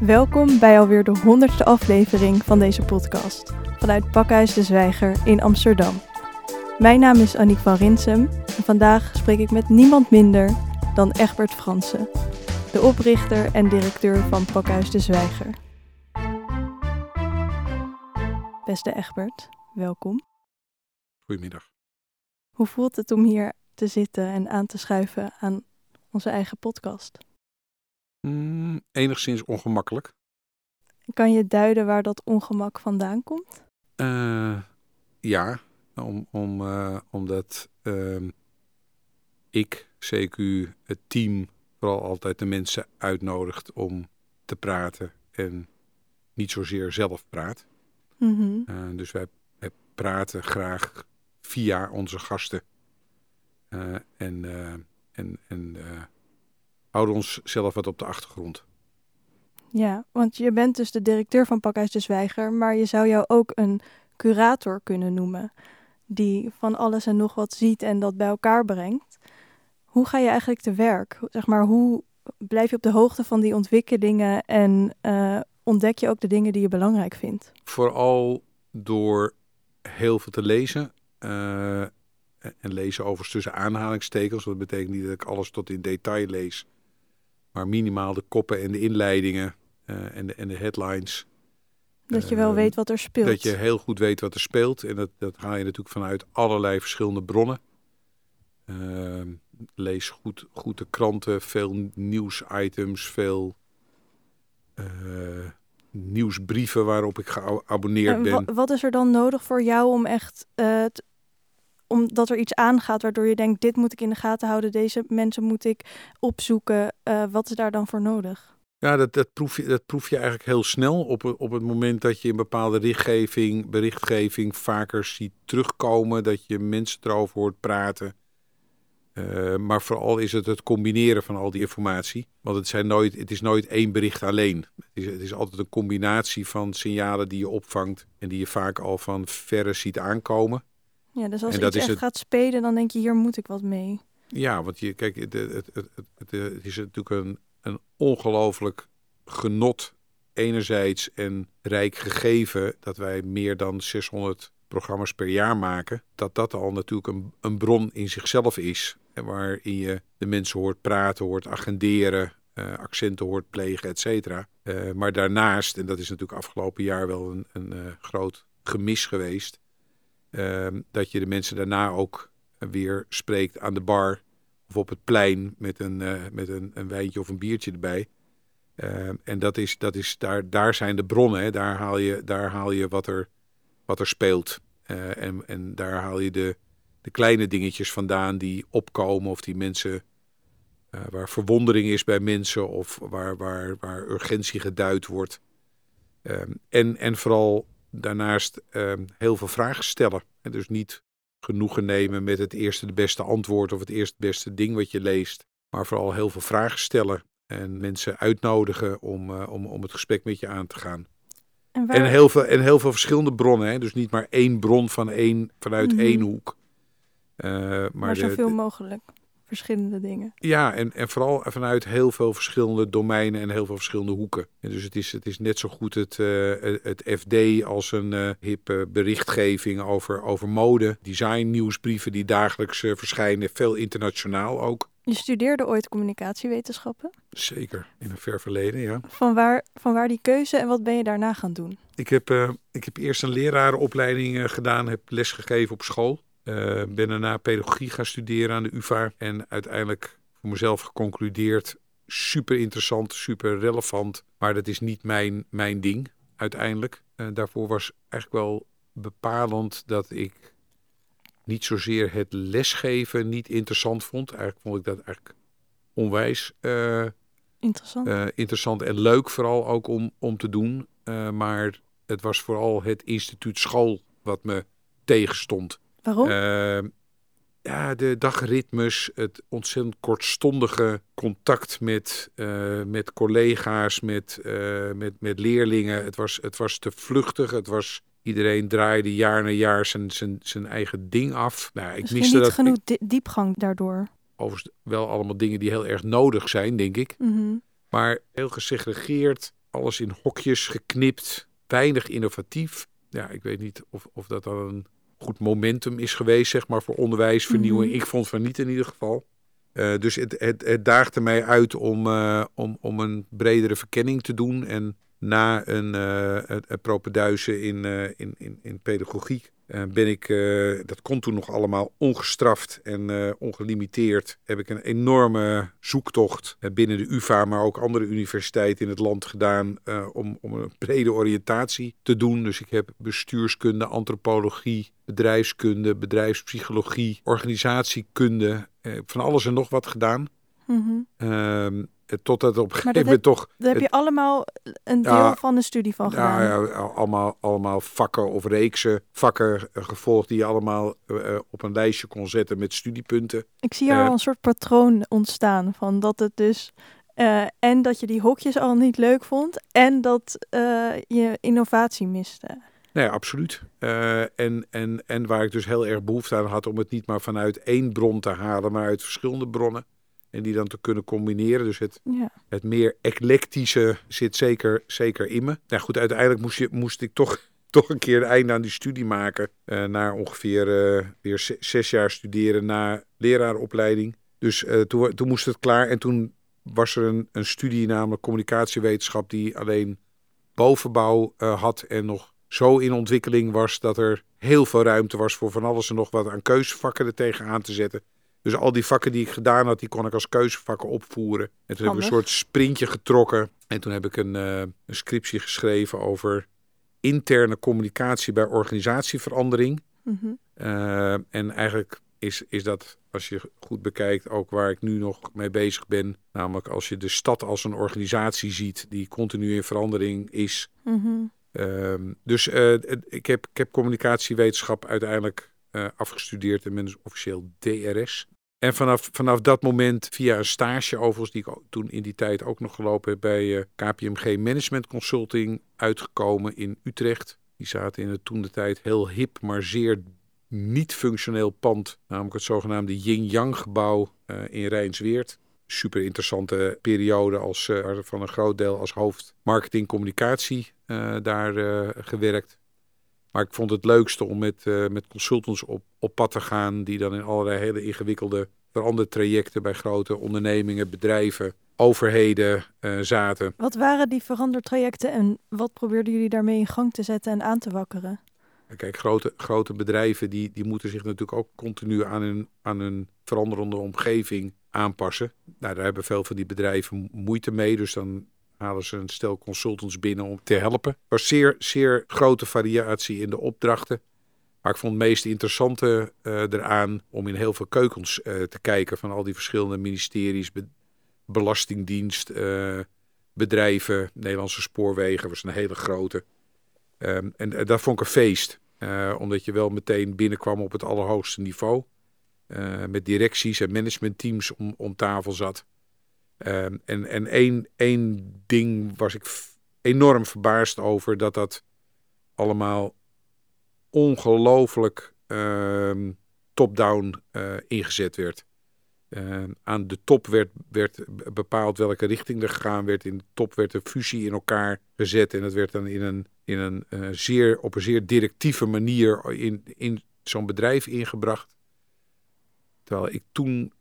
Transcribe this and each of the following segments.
Welkom bij alweer de honderdste aflevering van deze podcast vanuit Pakhuis de Zwijger in Amsterdam. Mijn naam is Annick van Rinsem en vandaag spreek ik met niemand minder dan Egbert Fransen, de oprichter en directeur van Pakhuis de Zwijger. Beste Egbert, welkom. Goedemiddag. Hoe voelt het om hier te zitten en aan te schuiven aan onze eigen podcast? Mm, enigszins ongemakkelijk. Kan je duiden waar dat ongemak vandaan komt? Uh, ja, om, om, uh, omdat uh, ik, CQ, het team, vooral altijd de mensen uitnodigt om te praten en niet zozeer zelf praat. Mm -hmm. dus wij, wij, praten graag via onze gasten. en en, en houden ons zelf wat op de achtergrond. Ja, want je bent dus de directeur van Pakhuis de Zwijger, maar je zou jou ook een curator kunnen noemen, die van alles en nog wat ziet en dat bij elkaar brengt. Hoe ga je eigenlijk te werk? Zeg maar, hoe blijf je op de hoogte van die ontwikkelingen en uh, ontdek je ook de dingen die je belangrijk vindt? Vooral door heel veel te lezen. Uh, en lezen overigens tussen aanhalingstekens. Dat betekent niet dat ik alles tot in detail lees maar minimaal de koppen en de inleidingen uh, en, de, en de headlines. Dat je wel uh, weet wat er speelt. Dat je heel goed weet wat er speelt. En dat, dat haal je natuurlijk vanuit allerlei verschillende bronnen. Uh, lees goed, goed de kranten, veel nieuwsitems, veel eh, nieuwsbrieven waarop ik geabonneerd ben. Wat is er dan nodig voor jou om echt omdat er iets aangaat waardoor je denkt, dit moet ik in de gaten houden, deze mensen moet ik opzoeken. Uh, wat is daar dan voor nodig? Ja, dat, dat, proef je, dat proef je eigenlijk heel snel op, op het moment dat je een bepaalde richtgeving, berichtgeving vaker ziet terugkomen, dat je mensen erover hoort praten. Uh, maar vooral is het het combineren van al die informatie. Want het, zijn nooit, het is nooit één bericht alleen. Het is, het is altijd een combinatie van signalen die je opvangt en die je vaak al van verre ziet aankomen. Ja, dus als je iets echt het... gaat spelen, dan denk je, hier moet ik wat mee. Ja, want je, kijk, het, het, het, het, is natuurlijk een, een ongelooflijk genot enerzijds en rijk gegeven dat wij meer dan 600 programma's per jaar maken. Dat dat al natuurlijk een, een bron in zichzelf is. En waarin je de mensen hoort praten, hoort agenderen, uh, accenten hoort plegen, et cetera. Uh, maar daarnaast, en dat is natuurlijk afgelopen jaar wel een, een uh, groot gemis geweest dat je de mensen daarna ook weer spreekt aan de bar of op het plein met een, uh, met een, een, wijntje of een biertje erbij. Ehm, en dat is, dat is, daar, daar zijn de bronnen. Daar, haal je, daar haal je wat er, wat er speelt. Uh, en, en daar haal je de, de kleine dingetjes vandaan die opkomen of die mensen, uh, waar verwondering is bij mensen of waar, waar, waar urgentie geduid wordt. Um, en, en vooral daarnaast uh, heel veel vragen stellen. En dus niet genoegen nemen met het eerste de beste antwoord of het eerste beste ding wat je leest. Maar vooral heel veel vragen stellen en mensen uitnodigen om, uh, om, om het gesprek met je aan te gaan. En, waar... en, heel, veel, en heel veel verschillende bronnen. Hè? Dus niet maar één bron van één, vanuit mm -hmm. één hoek. Uh, maar, maar zoveel de, mogelijk verschillende dingen. Ja, en, en vooral vanuit heel veel verschillende domeinen en heel veel verschillende hoeken. En dus het is, het is net zo goed het, uh, het FD als een uh, hippe berichtgeving over, over mode, design, nieuwsbrieven die dagelijks uh, verschijnen, veel internationaal ook. Je studeerde ooit communicatiewetenschappen? Zeker, in een ver verleden, ja. Van waar, van waar die keuze en wat ben je daarna gaan doen? Ik heb, ik heb eerst een lerarenopleiding gedaan, heb lesgegeven op school. Uh, ben daarna pedagogie gaan studeren aan de UvA. En uiteindelijk voor mezelf geconcludeerd. Super interessant, super relevant. Maar dat is niet mijn, mijn ding uiteindelijk. Uh, daarvoor was eigenlijk wel bepalend dat ik niet zozeer het lesgeven niet interessant vond. Eigenlijk vond ik dat eigenlijk onwijs uh, interessant. interessant en leuk vooral ook om, om te doen. maar het was vooral het instituut school wat me tegenstond. Waarom? Uh, ja, de dagritmes, het ontzettend kortstondige contact met, uh, met collega's, met, uh, met, met leerlingen. Het was, het was te vluchtig. Het was, iedereen draaide jaar na jaar zijn, zijn, zijn eigen ding af. Nou, ik miste niet dat, genoeg diepgang daardoor. Overigens wel allemaal dingen die heel erg nodig zijn, denk ik. Mm -hmm. Maar heel gesegregeerd, alles in hokjes geknipt, weinig innovatief. Ja, ik weet niet of, of dat dan een goed momentum is geweest, zeg maar, voor onderwijsvernieuwing. Mhm. Ik vond van niet in ieder geval. Eh, dus het, het, het daagde mij uit om, eh, om, om een bredere verkenning te doen. En na een, een propeduizen in, uh, in, in, in pedagogiek uh, ben ik, dat kon toen nog allemaal ongestraft en ongelimiteerd, heb ik een enorme zoektocht binnen de UvA, maar ook andere universiteiten in het land gedaan om, om een brede oriëntatie te doen. Dus ik heb bestuurskunde, antropologie, bedrijfskunde, bedrijfspsychologie, organisatiekunde, van alles en nog wat gedaan. Mm -hmm. Totdat op een gegeven moment toch... Daar heb je allemaal een deel Ja, van de studie van gedaan. Ja, ja, allemaal, allemaal vakken of reeksen vakken eh, gevolgd die je allemaal eh, op een lijstje kon zetten met studiepunten. Ik zie Eh. al een soort patroon ontstaan van dat het dus... eh, en dat je die hokjes al niet leuk vond en dat eh, je innovatie miste. Nee, absoluut. Eh, en, en, en waar ik dus heel erg behoefte aan had om het niet maar vanuit één bron te halen, maar uit verschillende bronnen. En die dan te kunnen combineren. Dus het, Ja. het meer eclectische zit zeker, zeker in me. Nou goed, uiteindelijk moest, je, moest ik toch, toch een keer een einde aan die studie maken. eh na ongeveer eh, weer ze- zes jaar studeren na leraaropleiding. Dus eh, toen, toen moest het klaar. En toen was er een, een studie, namelijk communicatiewetenschap, die alleen bovenbouw had en nog zo in ontwikkeling was dat er heel veel ruimte was voor van alles en nog wat aan keuzevakken er tegenaan te zetten. Dus al die vakken die ik gedaan had, die kon ik als keuzevakken opvoeren. En toen heb ik een soort sprintje getrokken. En toen heb ik een, eh, een scriptie geschreven over interne communicatie bij organisatieverandering. Mhm. Eh, en eigenlijk is, is dat, als je goed bekijkt, ook waar ik nu nog mee bezig ben. Namelijk als je de stad als een organisatie ziet die continu in verandering is. Mhm. Ehm, dus eh, ik, heb, ik heb communicatiewetenschap uiteindelijk afgestudeerd en ben dus officieel DRS. En vanaf, vanaf dat moment, via een stage overigens, die ik toen in die tijd ook nog gelopen heb bij eh, KPMG Management Consulting, uitgekomen in Utrecht. Die zaten in het toen de tijd heel hip, maar zeer niet functioneel pand. Namelijk het zogenaamde Yin-Yang gebouw eh, in Rijnsweert. Super interessante periode als, eh, van een groot deel als hoofd marketing communicatie daar gewerkt. Maar ik vond het leukste om met, eh, met consultants op, op pad te gaan, die dan in allerlei hele ingewikkelde verandertrajecten bij grote ondernemingen, bedrijven, overheden eh, zaten. Wat waren die verandertrajecten en wat probeerden jullie daarmee in gang te zetten en aan te wakkeren? Kijk, grote, grote bedrijven die, die moeten zich natuurlijk ook continu aan hun, aan hun veranderende omgeving aanpassen. Nou, daar hebben veel van die bedrijven moeite mee, dus dan halen ze een stel consultants binnen om te helpen. Was zeer, zeer grote variatie in de opdrachten. Maar ik vond het meest interessante eh, eraan om in heel veel keukens eh, te kijken van al die verschillende ministeries, be- belastingdienst, eh, bedrijven, Nederlandse spoorwegen was een hele grote. Ehm, en dat vond ik een feest, omdat je wel meteen binnenkwam op het allerhoogste niveau. met directies en managementteams om, om tafel zat. Ehm, en en één, één ding was ik enorm verbaasd over, dat dat allemaal ongelooflijk ehm, top-down eh, ingezet werd. Ehm, aan de top werd, werd bepaald welke richting er gegaan werd. In de top werd een fusie in elkaar gezet. En dat werd dan in een, in een, eh, zeer, op een zeer directieve manier in, in zo'n bedrijf ingebracht. Terwijl ik toen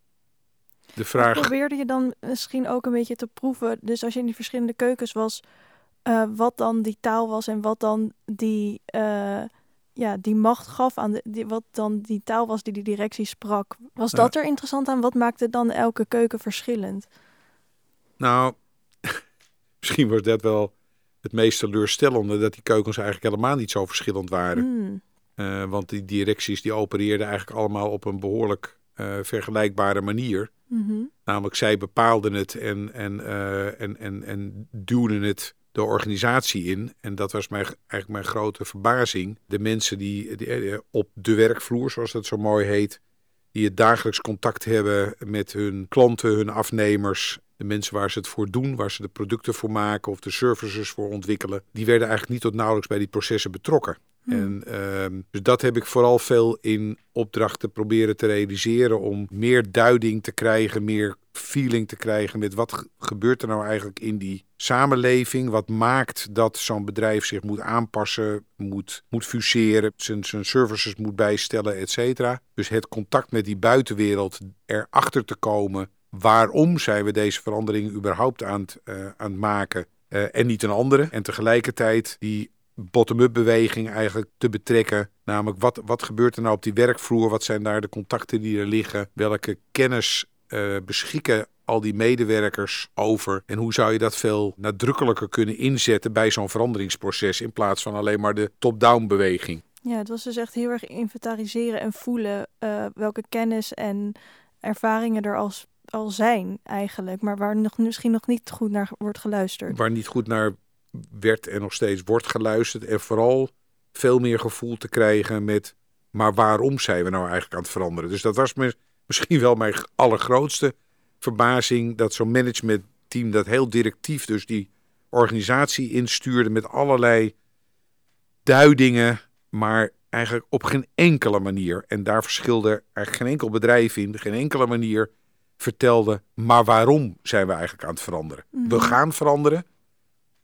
de vraag. Probeerde je dan misschien ook een beetje te proeven, dus als je in die verschillende keukens was, eh, wat dan die taal was en wat dan die, eh, ja, die macht gaf aan de, die, wat dan die taal was die die directie sprak. Was dat er interessant aan? Wat maakte dan elke keuken verschillend? Nou, misschien was dat wel het meest teleurstellende. Dat die keukens eigenlijk helemaal niet zo verschillend waren. Hmm. Eh, want die directies die opereerden eigenlijk allemaal op een behoorlijk eh, vergelijkbare manier. Mhm. Namelijk, zij bepaalden het en, en, eh, en, en, en duwden het de organisatie in. En dat was mijn, eigenlijk mijn grote verbazing. De mensen die, die eh, op de werkvloer, zoals dat zo mooi heet, die het dagelijks contact hebben met hun klanten, hun afnemers, de mensen waar ze het voor doen, waar ze de producten voor maken of de services voor ontwikkelen, die werden eigenlijk niet tot nauwelijks bij die processen betrokken. Hmm. En ehm, dus dat heb ik vooral veel in opdrachten proberen te realiseren om meer duiding te krijgen, meer feeling te krijgen met wat ge- gebeurt er nou eigenlijk in die samenleving. Wat maakt dat zo'n bedrijf zich moet aanpassen, moet, moet fuseren, zijn, services moet bijstellen, et cetera. Dus het contact met die buitenwereld, erachter te komen waarom zijn we deze veranderingen überhaupt aan het, eh, aan het maken eh, en niet een andere. En tegelijkertijd die bottom-up beweging eigenlijk te betrekken. Namelijk, wat, wat gebeurt er nou op die werkvloer? Wat zijn daar de contacten die er liggen? Welke kennis eh, beschikken al die medewerkers over? En hoe zou je dat veel nadrukkelijker kunnen inzetten bij zo'n veranderingsproces... in plaats van alleen maar de top-down beweging? Ja, het was dus echt heel erg inventariseren en voelen eh, welke kennis en ervaringen er al, zijn eigenlijk, maar waar nog, misschien nog niet goed naar wordt geluisterd. Waar niet goed naar werd en nog steeds wordt geluisterd. En vooral veel meer gevoel te krijgen met... maar waarom zijn we nou eigenlijk aan het veranderen? Dus dat was misschien wel mijn allergrootste verbazing... dat zo'n managementteam dat heel directief dus die organisatie instuurde... met allerlei duidingen, maar eigenlijk op geen enkele manier... en daar verschilde eigenlijk geen enkel bedrijf in... geen enkele manier vertelde... maar waarom zijn we eigenlijk aan het veranderen? We Mhm. gaan veranderen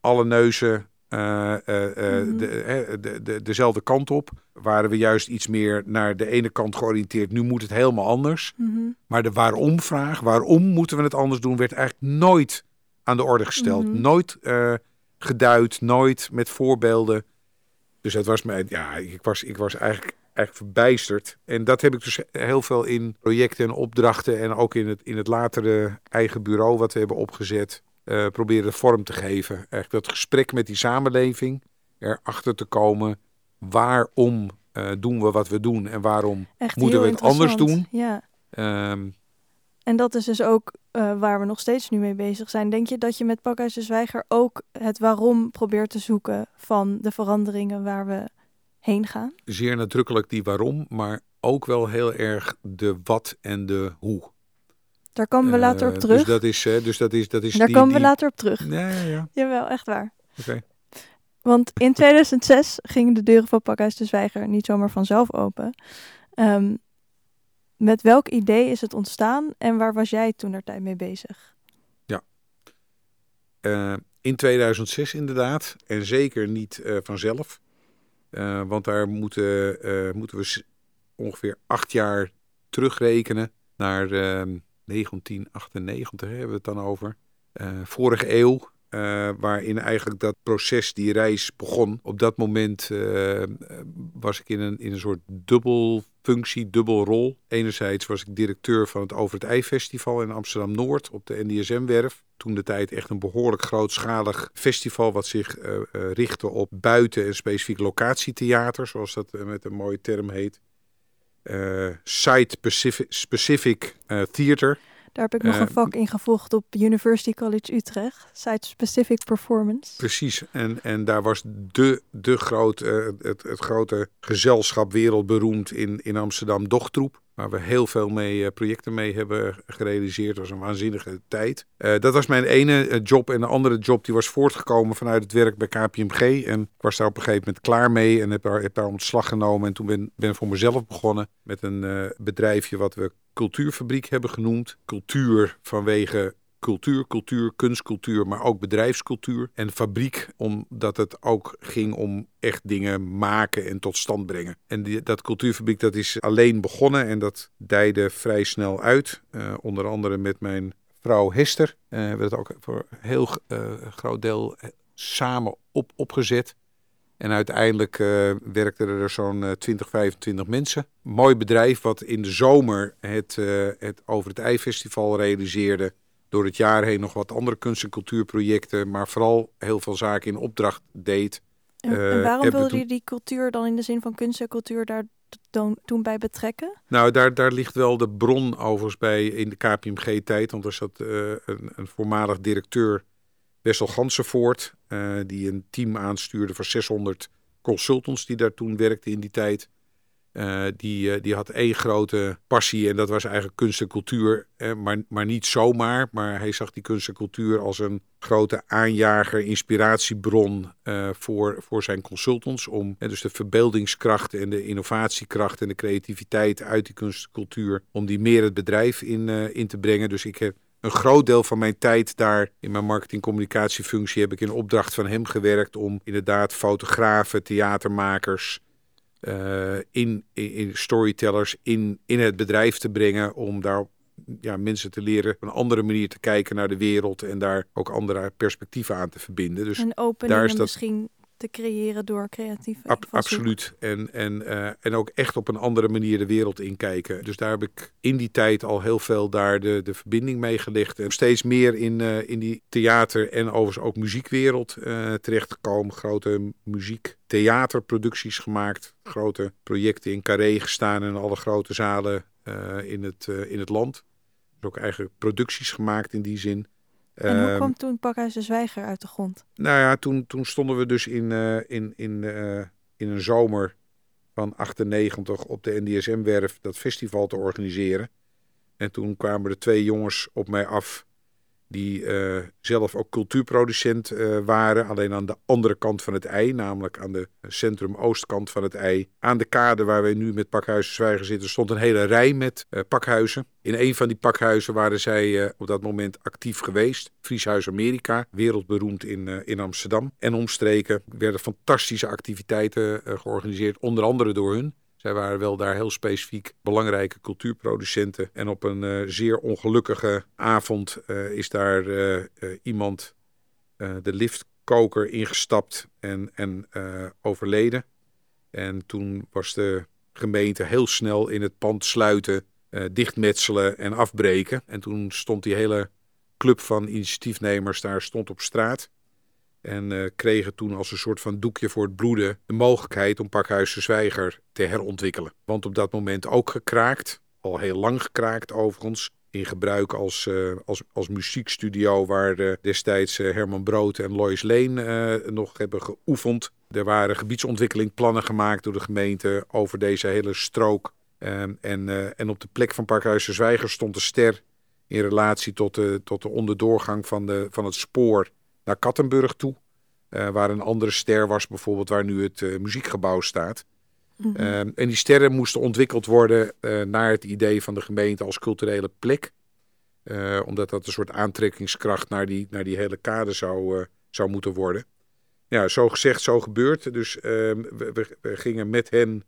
alle neuzen eh, eh, eh, Mhm. de, de, de, dezelfde kant op. Waren we juist iets meer naar de ene kant georiënteerd. Nu moet het helemaal anders. Mhm. Maar de waarom-vraag, waarom moeten we het anders doen, werd eigenlijk nooit aan de orde gesteld. Mhm. Nooit geduid, nooit met voorbeelden. Dus het was mij, ja, ik was, ik was eigenlijk, eigenlijk verbijsterd. En dat heb ik dus heel veel in projecten en opdrachten en ook in het, in het latere eigen bureau wat we hebben opgezet, eh proberen vorm te geven. Eigenlijk dat gesprek met die samenleving, erachter te komen waarom eh, doen we wat we doen en waarom Echt Moeten we het anders doen? Ja, Ehm, en dat is dus ook eh, waar we nog steeds nu mee bezig zijn. Denk je dat je met Pakhuis de Zwijger ook het waarom probeert te zoeken van de veranderingen waar we heen gaan? zeer nadrukkelijk die waarom, maar ook wel heel erg de wat en de hoe. Daar komen we later op Eh, terug. Dus dat is, dus dat is, dat is Daar die, komen we die- later op terug. Ja, ja, ja. Jawel, echt waar. Oké. Want in 2006 gingen de deuren van Pakhuis de Zwijger niet zomaar vanzelf open. Ehm, met welk idee is het ontstaan en waar was jij toen er tijd mee bezig? Eh, in 2006 inderdaad. En zeker niet eh, vanzelf. Want daar moeten, moeten we ongeveer acht jaar terugrekenen naar ehm, 1998 hè, hebben we het dan over. Eh, vorige eeuw. eh, waarin eigenlijk dat proces, die reis begon. Op dat moment eh, was ik in een, in een soort dubbel functie, dubbel rol. Enerzijds was ik directeur van het Over het Ei Festival in Amsterdam-Noord op de NDSM-werf. Toen de tijd echt een behoorlijk grootschalig festival wat zich richtte op buiten- en specifiek locatietheater, zoals dat met een mooie term heet. Eh, Site-specific specific, eh, theater. Daar heb ik nog Eh, een vak in gevolgd op University College Utrecht. Site Specific Performance. Precies, en, en daar was de, de groot, eh, het, het grote gezelschap wereldberoemd in, in Amsterdam, Dochtroep. Waar we heel veel mee, eh, projecten mee hebben gerealiseerd. Dat was een waanzinnige tijd. Eh, dat was mijn ene eh, job. En de andere job die was voortgekomen vanuit het werk bij KPMG. En ik was daar op een gegeven moment klaar mee. En heb daar, heb daar ontslag genomen. En toen ben, ben voor mezelf begonnen met een bedrijfje wat we Cultuurfabriek hebben genoemd. Cultuur vanwege cultuur, cultuur, kunstcultuur, maar ook bedrijfscultuur. En fabriek, omdat het ook ging om echt dingen maken en tot stand brengen. En die, dat cultuurfabriek dat is alleen begonnen en dat dijde vrij snel uit. Eh, onder andere met mijn vrouw Hester. Hebben we het ook voor een heel eh, groot deel samen op, opgezet. En uiteindelijk eh, werkten er zo'n eh, 20, 25 mensen. Mooi bedrijf wat in de zomer het, het Over het Ei Festival realiseerde. Door het jaar heen nog wat andere kunst- en cultuurprojecten. Maar vooral heel veel zaken in opdracht deed. En, en Eh, waarom wilde toen- je die cultuur dan in de zin van kunst en cultuur daar dan, toen bij betrekken? Nou, daar, daar ligt wel de bron overigens bij in de KPMG-tijd. Want er zat eh, een, een voormalig directeur, Wessel Gansenvoort, eh, die een team aanstuurde van 600 consultants die daar toen werkten in die tijd. Uh, die, uh, die had één grote passie en dat was eigenlijk kunst en cultuur. Eh, maar, maar niet zomaar, maar hij zag die kunst en cultuur als een grote aanjager, inspiratiebron voor, voor zijn consultants. Om dus de verbeeldingskracht en de innovatiekracht en de creativiteit uit die kunst en cultuur, om die meer het bedrijf in, in te brengen. Dus ik heb een groot deel van mijn tijd daar in mijn marketing-communicatiefunctie heb ik in opdracht van hem gewerkt om inderdaad fotografen, theatermakers, in, in, storytellers in, in het bedrijf te brengen om daar ja, mensen te leren op een andere manier te kijken naar de wereld en daar ook andere perspectieven aan te verbinden. Dus en openingen dat... misschien te creëren door creatieve Ab Absoluut. En, en, uh, en ook echt op een andere manier de wereld inkijken. Dus daar heb ik in die tijd al heel veel daar de, de verbinding mee gelegd. En steeds meer in, uh, in die theater- en overigens ook muziekwereld uh, terechtgekomen. Grote muziek theaterproducties gemaakt. Grote projecten in Carré gestaan en alle grote zalen in, het, in het land. Dus ook eigenlijk producties gemaakt in die zin. En hoe ehm, kwam toen Pakhuis de Zwijger uit de grond? Nou ja, toen, toen stonden we dus in, uh, in, in, uh, in een zomer van 98 op de NDSM-werf dat festival te organiseren. En toen kwamen er twee jongens op mij af die uh, zelf ook cultuurproducent uh, waren. Alleen aan de andere kant van het ei, namelijk aan de centrum-oostkant van het ei. Aan de kade waar wij nu met Pakhuizen Zwijger zitten, stond een hele rij met uh, pakhuizen. In een van die pakhuizen waren zij op dat moment actief geweest. Frieshuis Amerika, wereldberoemd in, in Amsterdam. En omstreken werden fantastische activiteiten georganiseerd, onder andere door hun. Zij waren wel daar heel specifiek belangrijke cultuurproducenten. En op een uh, zeer ongelukkige avond uh, is daar uh, iemand de liftkoker ingestapt en, en overleden. En toen was de gemeente heel snel in het pand sluiten, dichtmetselen en afbreken. En toen stond die hele club van initiatiefnemers daar stond op straat. En uh, kregen toen als een soort van doekje voor het bloeden de mogelijkheid om Pakhuis de Zwijger te herontwikkelen. Want op dat moment ook gekraakt, al heel lang gekraakt overigens. In gebruik als, uh, als, als muziekstudio waar uh, destijds Herman Brood en Lois Lane nog hebben geoefend. Er waren gebiedsontwikkelingplannen gemaakt door de gemeente over deze hele strook. Ehm, en, en op de plek van Pakhuis de Zwijger stond de ster in relatie tot de, tot de onderdoorgang van, de, van het spoor naar Kattenburg toe. Uh, waar een andere ster was, bijvoorbeeld waar nu het uh, muziekgebouw staat. Mm -hmm. uh, en die sterren moesten ontwikkeld worden naar het idee van de gemeente als culturele plek. omdat dat een soort aantrekkingskracht naar die, naar die hele kade zou, zou moeten worden. Ja, zo gezegd, zo gebeurd. Dus ehm, we, we, we, gingen met hen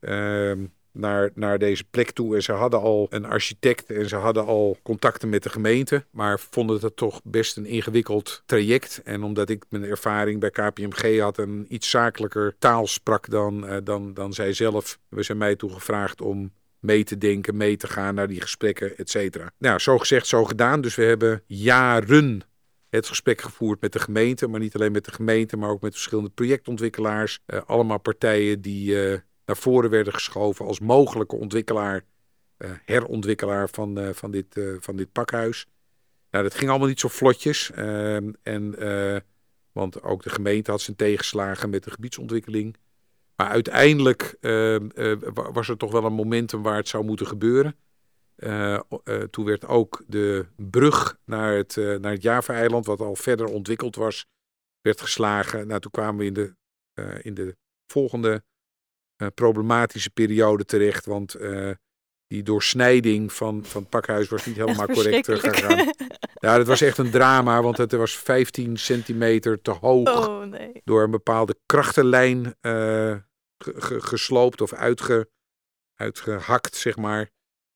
ehm, naar, naar deze plek toe. En ze hadden al een architect en ze hadden al contacten met de gemeente. Maar vonden het toch best een ingewikkeld traject. En omdat ik mijn ervaring bij KPMG had en iets zakelijker taal sprak dan, uh, dan, dan zij zelf. We zijn mij toe gevraagd om mee te denken, mee te gaan naar die gesprekken, et cetera. Nou, zo gezegd, zo gedaan. Dus we hebben jaren het gesprek gevoerd met de gemeente, maar niet alleen met de gemeente, maar ook met verschillende projectontwikkelaars. Uh, allemaal partijen die uh, naar voren werden geschoven als mogelijke ontwikkelaar, uh, herontwikkelaar van, uh, van, dit, uh, van dit pakhuis. Nou, dat ging allemaal niet zo vlotjes. Ehm, en, want ook de gemeente had zijn tegenslagen met de gebiedsontwikkeling. Maar uiteindelijk ehm, was er toch wel een momentum waar het zou moeten gebeuren. toen werd ook de brug naar het, naar het Java-eiland, wat al verder ontwikkeld was, werd geslagen. Nou, toen kwamen we in de, in de volgende problematische periode terecht. Want uh, die doorsnijding van, van het pakhuis was niet helemaal correct gegaan. Ja, dat was echt een drama, want het was 15 centimeter te hoog. Oh, nee. Door een bepaalde krachtenlijn uh, gesloopt of uitge, uitgehakt, zeg maar.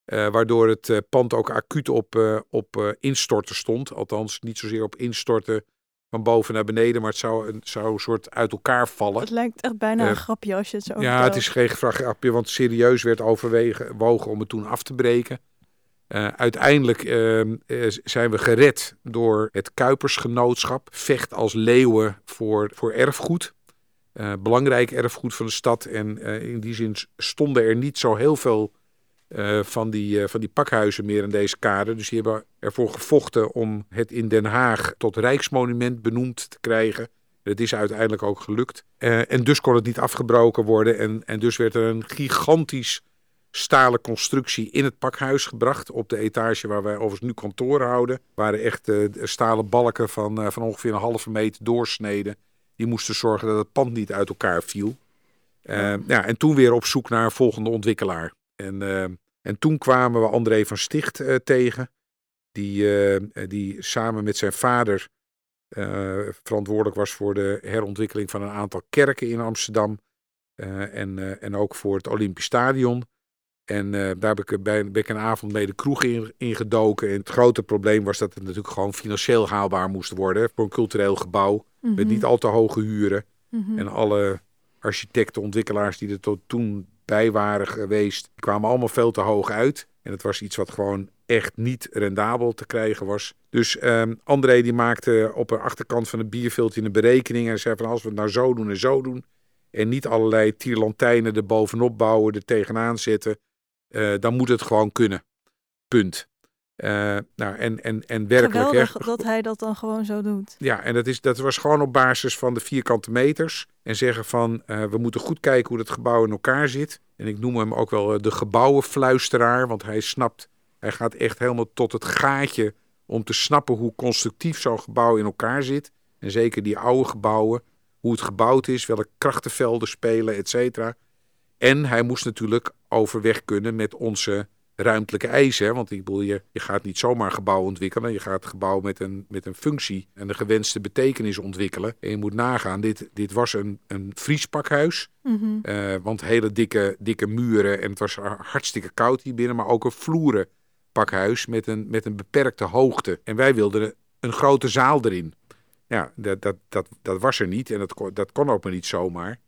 waardoor het pand ook acuut op, op instorten stond. Althans, niet zozeer op instorten van boven naar beneden, maar het zou een, zou een soort uit elkaar vallen. Het lijkt echt bijna een uh, grapje als je het zo Ja, het is geen grapje, want serieus werd overwogen om het toen af te breken. Uh, uiteindelijk uh, zijn we gered door het Kuipersgenootschap. Vecht als leeuwen voor, voor erfgoed. belangrijk erfgoed van de stad. En in die zin stonden er niet zo heel veel uh, van, die, uh, van die pakhuizen meer in deze kade. Dus die hebben ervoor gevochten om het in Den Haag tot Rijksmonument benoemd te krijgen. Het is uiteindelijk ook gelukt. Eh, en dus kon het niet afgebroken worden. En, en dus werd er een gigantisch stalen constructie in het pakhuis gebracht. Op de etage waar wij overigens nu kantoor houden. Waren echt stalen balken van, van ongeveer een halve meter doorsneden. Die moesten zorgen dat het pand niet uit elkaar viel. Uh, ja, en toen weer op zoek naar een volgende ontwikkelaar. En, en toen kwamen we André van Sticht tegen. Die, die samen met zijn vader verantwoordelijk was voor de herontwikkeling van een aantal kerken in Amsterdam. en, en ook voor het Olympisch Stadion. En daar heb ik, bij, ben ik een avond mee de kroeg in, gedoken. En het grote probleem was dat het natuurlijk gewoon financieel haalbaar moest worden. Voor een cultureel gebouw. Met Mhm. niet al te hoge huren. Mhm. En alle architecten, ontwikkelaars die er tot toen bij waren geweest, die kwamen allemaal veel te hoog uit. En het was iets wat gewoon echt niet rendabel te krijgen was. Dus ehm, André die maakte op de achterkant van een bierviltje een berekening. En zei van als we het nou zo doen en zo doen. En niet allerlei tierlantijnen er bovenop bouwen, er tegenaan zetten. Uh, dan moet het gewoon kunnen. Punt. Uh, nou, en, en, en werkelijk. Geweldig hè, dat hij dat dan gewoon zo doet. Ja, en dat, is, dat was gewoon op basis van de vierkante meters. En zeggen van, uh, we moeten goed kijken hoe dat gebouw in elkaar zit. En ik noem hem ook wel de gebouwenfluisteraar. Want hij snapt, hij gaat echt helemaal tot het gaatje om te snappen hoe constructief zo'n gebouw in elkaar zit. En zeker die oude gebouwen, hoe het gebouwd is, welke krachtenvelden spelen, et cetera. En hij moest natuurlijk overweg kunnen met onze ruimtelijke eisen. Want ik bedoel, je, je gaat niet zomaar een gebouw ontwikkelen. Je gaat het gebouw met een, met een functie en de gewenste betekenis ontwikkelen. En je moet nagaan, dit, dit was een, een vriespakhuis. Mm -hmm. uh, want hele dikke, dikke muren en het was hartstikke koud hier binnen. Maar ook een vloeren pakhuis met een, met een beperkte hoogte. En wij wilden een grote zaal erin. Ja, dat, dat, dat, dat was er niet en dat, kon, dat kon ook maar niet zomaar.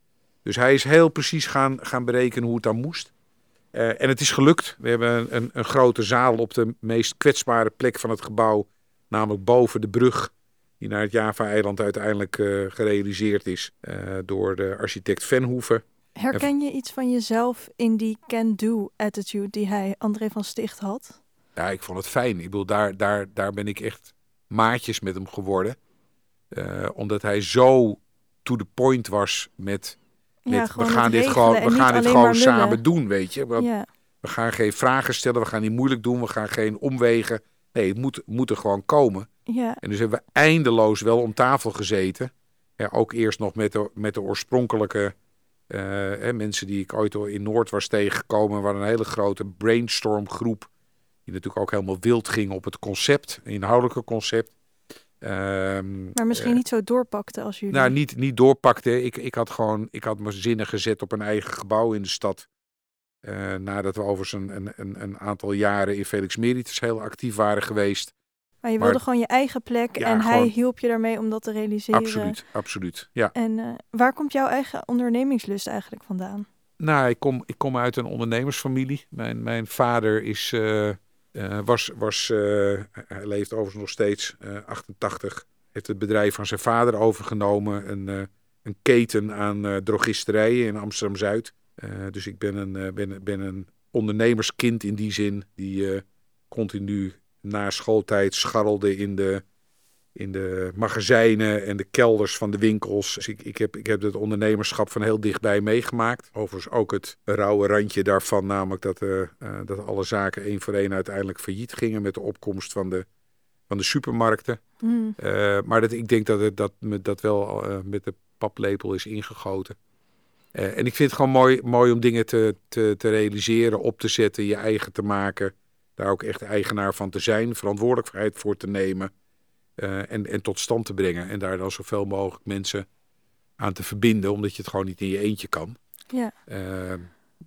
Dus hij is heel precies gaan, gaan berekenen hoe het dan moest. Uh, en het is gelukt. We hebben een, een, een, grote zaal op de meest kwetsbare plek van het gebouw. Namelijk boven de brug die naar het Java-eiland uiteindelijk uh, gerealiseerd is uh, door de architect Venhoeven. Herken je iets van jezelf in die can-do attitude die hij, André van Sticht, had? Ja, ik vond het fijn. Ik bedoel, daar, daar, daar ben ik echt maatjes met hem geworden. Omdat hij zo to the point was met we gaan dit gewoon, we gaan dit gewoon samen doen, weet je. We, gaan geen vragen stellen, we gaan niet moeilijk doen, we gaan geen omwegen. Nee, het moet, moet er gewoon komen. Ja. En dus hebben we eindeloos wel om tafel gezeten. Ja, ook eerst nog met de, met de oorspronkelijke uh, hè, mensen die ik ooit al in Noord was tegengekomen. waar een hele grote brainstormgroep. Die natuurlijk ook helemaal wild ging op het concept, inhoudelijke concept. Um, maar misschien uh, niet zo doorpakte als jullie. Nou, niet, niet doorpakte. Ik, ik had gewoon, ik had mijn zinnen gezet op een eigen gebouw in de stad. Uh, nadat we overigens een, een, een aantal jaren in Felix Meritus heel actief waren geweest. Maar je wilde Maar- gewoon je eigen plek Ja, en hij hielp je daarmee om dat te realiseren. Absoluut, absoluut. Ja. En eh, waar komt jouw eigen ondernemingslust eigenlijk vandaan? Nou, ik kom, ik kom uit een ondernemersfamilie. Mijn, mijn vader is, eh, was, was eh, hij leeft overigens nog steeds, eh, 88. Heeft het bedrijf van zijn vader overgenomen. Een, een keten aan drogisterijen in Amsterdam-Zuid. Dus ik ben een, ben, een ondernemerskind in die zin. Die continu na schooltijd scharrelde in de, in de magazijnen en de kelders van de winkels. Dus ik, ik, heb, ik heb het ondernemerschap van heel dichtbij meegemaakt. Overigens ook het rauwe randje daarvan, namelijk dat, eh, eh, dat alle zaken één voor één uiteindelijk failliet gingen met de opkomst van de, van de supermarkten. Hmm. Eh, maar dat, ik denk dat het dat, me dat wel met de paplepel is ingegoten. En ik vind het gewoon mooi, mooi om dingen te, te, te realiseren, op te zetten, je eigen te maken. Daar ook echt eigenaar van te zijn, verantwoordelijkheid voor te nemen. Eh, en, en tot stand te brengen. En daar dan zoveel mogelijk mensen aan te verbinden, omdat je het gewoon niet in je eentje kan. Ja. Eh,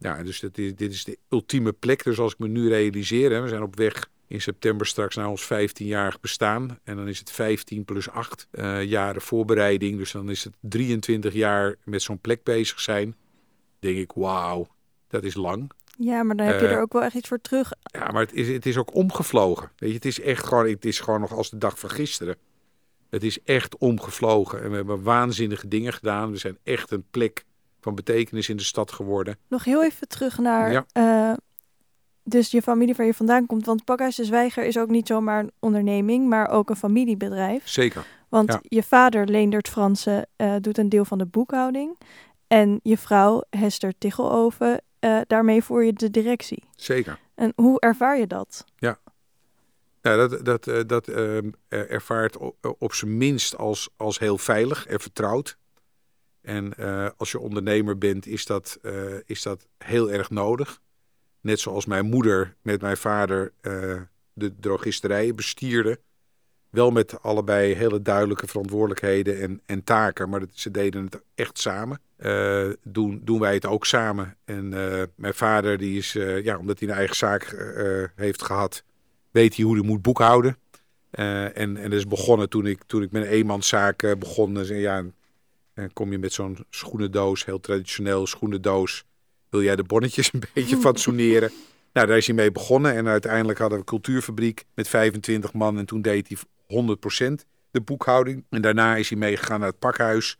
ja, dus dit is, dit is de ultieme plek. Dus als ik me nu realiseer, hè, we zijn op weg in september straks naar ons 15-jarig bestaan. En dan is het 15 plus 8 eh, jaren voorbereiding. Dus dan is het 23 jaar met zo'n plek bezig zijn. Denk ik, wauw, dat is lang. Ja, maar dan heb je Eh, er ook wel echt iets voor terug. Ja, maar het is, het is ook omgevlogen. Weet je, het is echt gewoon, het is gewoon nog als de dag van gisteren. Het is echt omgevlogen. En we hebben waanzinnige dingen gedaan. We zijn echt een plek van betekenis in de stad geworden. Nog heel even terug naar Ja. eh, dus je familie waar je vandaan komt. Want Pakhuis de Zwijger is ook niet zomaar een onderneming, maar ook een familiebedrijf. Zeker. Want Ja. je vader, Leendert Fransen, eh, doet een deel van de boekhouding. En je vrouw, Hester Tichteloven, eh daarmee voer je de directie. Zeker. En hoe ervaar je dat? Ja, dat, dat, eh, dat ehm, er- ervaart op, op zijn minst als, als heel veilig en vertrouwd. En eh, als je ondernemer bent, is dat, eh, is dat heel erg nodig. Net zoals mijn moeder met mijn vader eh, de drogisterijen bestierden. Wel met allebei hele duidelijke verantwoordelijkheden en, en taken, maar dat, ze deden het echt samen. Eh, doen, doen wij het ook samen. En eh, mijn vader, die is, eh, ja, omdat hij een eigen zaak heeft gehad, weet hij hoe hij moet boekhouden. En, en dat is begonnen toen ik, toen ik met een eenmanszaak begon. Dus, ja, dan kom je met zo'n schoenendoos, heel traditioneel schoenendoos. Wil jij de bonnetjes een beetje fatsoeneren? Nou, daar is hij mee begonnen. En uiteindelijk hadden we een cultuurfabriek met 25 man. En toen deed hij 100% de boekhouding. En daarna is hij meegegaan naar het pakhuis.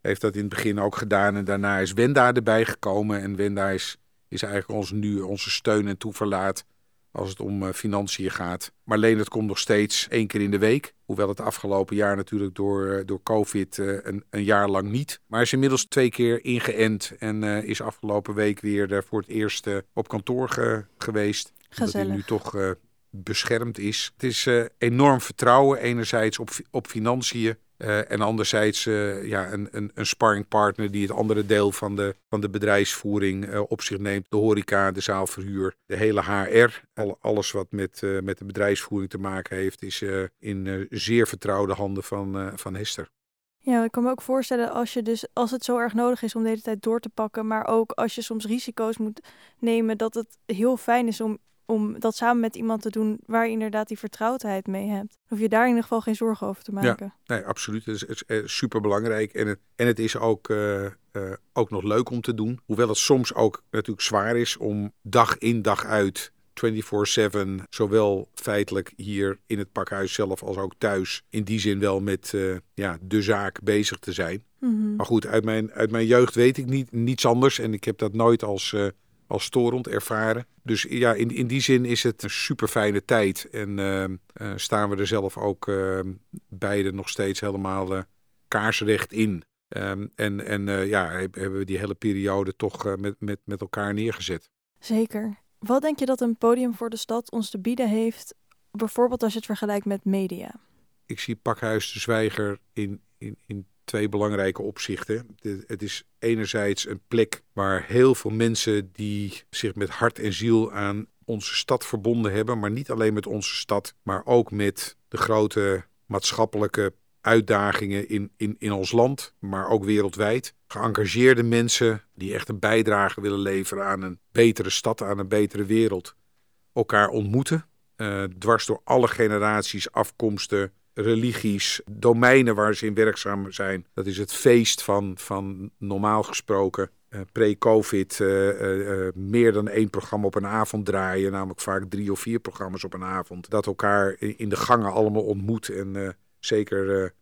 Heeft dat in het begin ook gedaan. En daarna is Wenda erbij gekomen. En Wenda is, is eigenlijk ons, nu onze steun en toeverlaat als het om eh, financiën gaat. Maar Leendert komt nog steeds één keer in de week. Hoewel het afgelopen jaar natuurlijk door, eh, door COVID eh, een, een jaar lang niet. Maar hij is inmiddels twee keer ingeënt en is afgelopen week weer voor het eerst op kantoor ge- geweest. Omdat hij Gezellig. nu toch beschermd is. Het is eh, enorm vertrouwen, enerzijds op, op financiën. eh, en anderzijds eh, ja, een, een, een sparringpartner die het andere deel van de, van de bedrijfsvoering op zich neemt. De horeca, de zaalverhuur, de hele HR. Al, alles wat met, met de bedrijfsvoering te maken heeft, is in zeer vertrouwde handen van, van Hester. Ja, ik kan me ook voorstellen als je dus als het zo erg nodig is om de hele tijd door te pakken, maar ook als je soms risico's moet nemen, dat het heel fijn is om, om dat samen met iemand te doen waar je inderdaad die vertrouwdheid mee hebt. Hoef je daar in ieder geval geen zorgen over te maken. Nee, absoluut. Het is, het is super belangrijk. En het, en het is ook, eh, eh, ook nog leuk om te doen. Hoewel het soms ook natuurlijk zwaar is om dag in dag uit 24-7, zowel feitelijk hier in het pakhuis zelf als ook thuis, in die zin wel met eh, ja, de zaak bezig te zijn. Mhm. Maar goed, uit mijn, uit mijn jeugd weet ik niet, niets anders. En ik heb dat nooit als, eh, als storend ervaren. Dus ja, in, in die zin is het een super fijne tijd. En eh, eh, staan we er zelf ook eh, beide nog steeds helemaal kaarsrecht in. Ehm, en en ja, heb- hebben we die hele periode toch met, met, met elkaar neergezet. Zeker. Wat denk je dat een podium voor de stad ons te bieden heeft, bijvoorbeeld als je het vergelijkt met media? ik zie Pakhuis de Zwijger in, in, in twee belangrijke opzichten. Het is enerzijds een plek waar heel veel mensen die zich met hart en ziel aan onze stad verbonden hebben, maar niet alleen met onze stad, maar ook met de grote maatschappelijke uitdagingen in, in, in ons land, maar ook wereldwijd. Geëngageerde mensen die echt een bijdrage willen leveren aan een betere stad, aan een betere wereld, elkaar ontmoeten. eh, dwars door alle generaties, afkomsten, religies, domeinen waar ze in werkzaam zijn. Dat is het feest van, van normaal gesproken. eh, Pre-COVID eh, eh, meer dan één programma op een avond draaien. Namelijk vaak drie of vier programma's op een avond. Dat elkaar in de gangen allemaal ontmoet. En zeker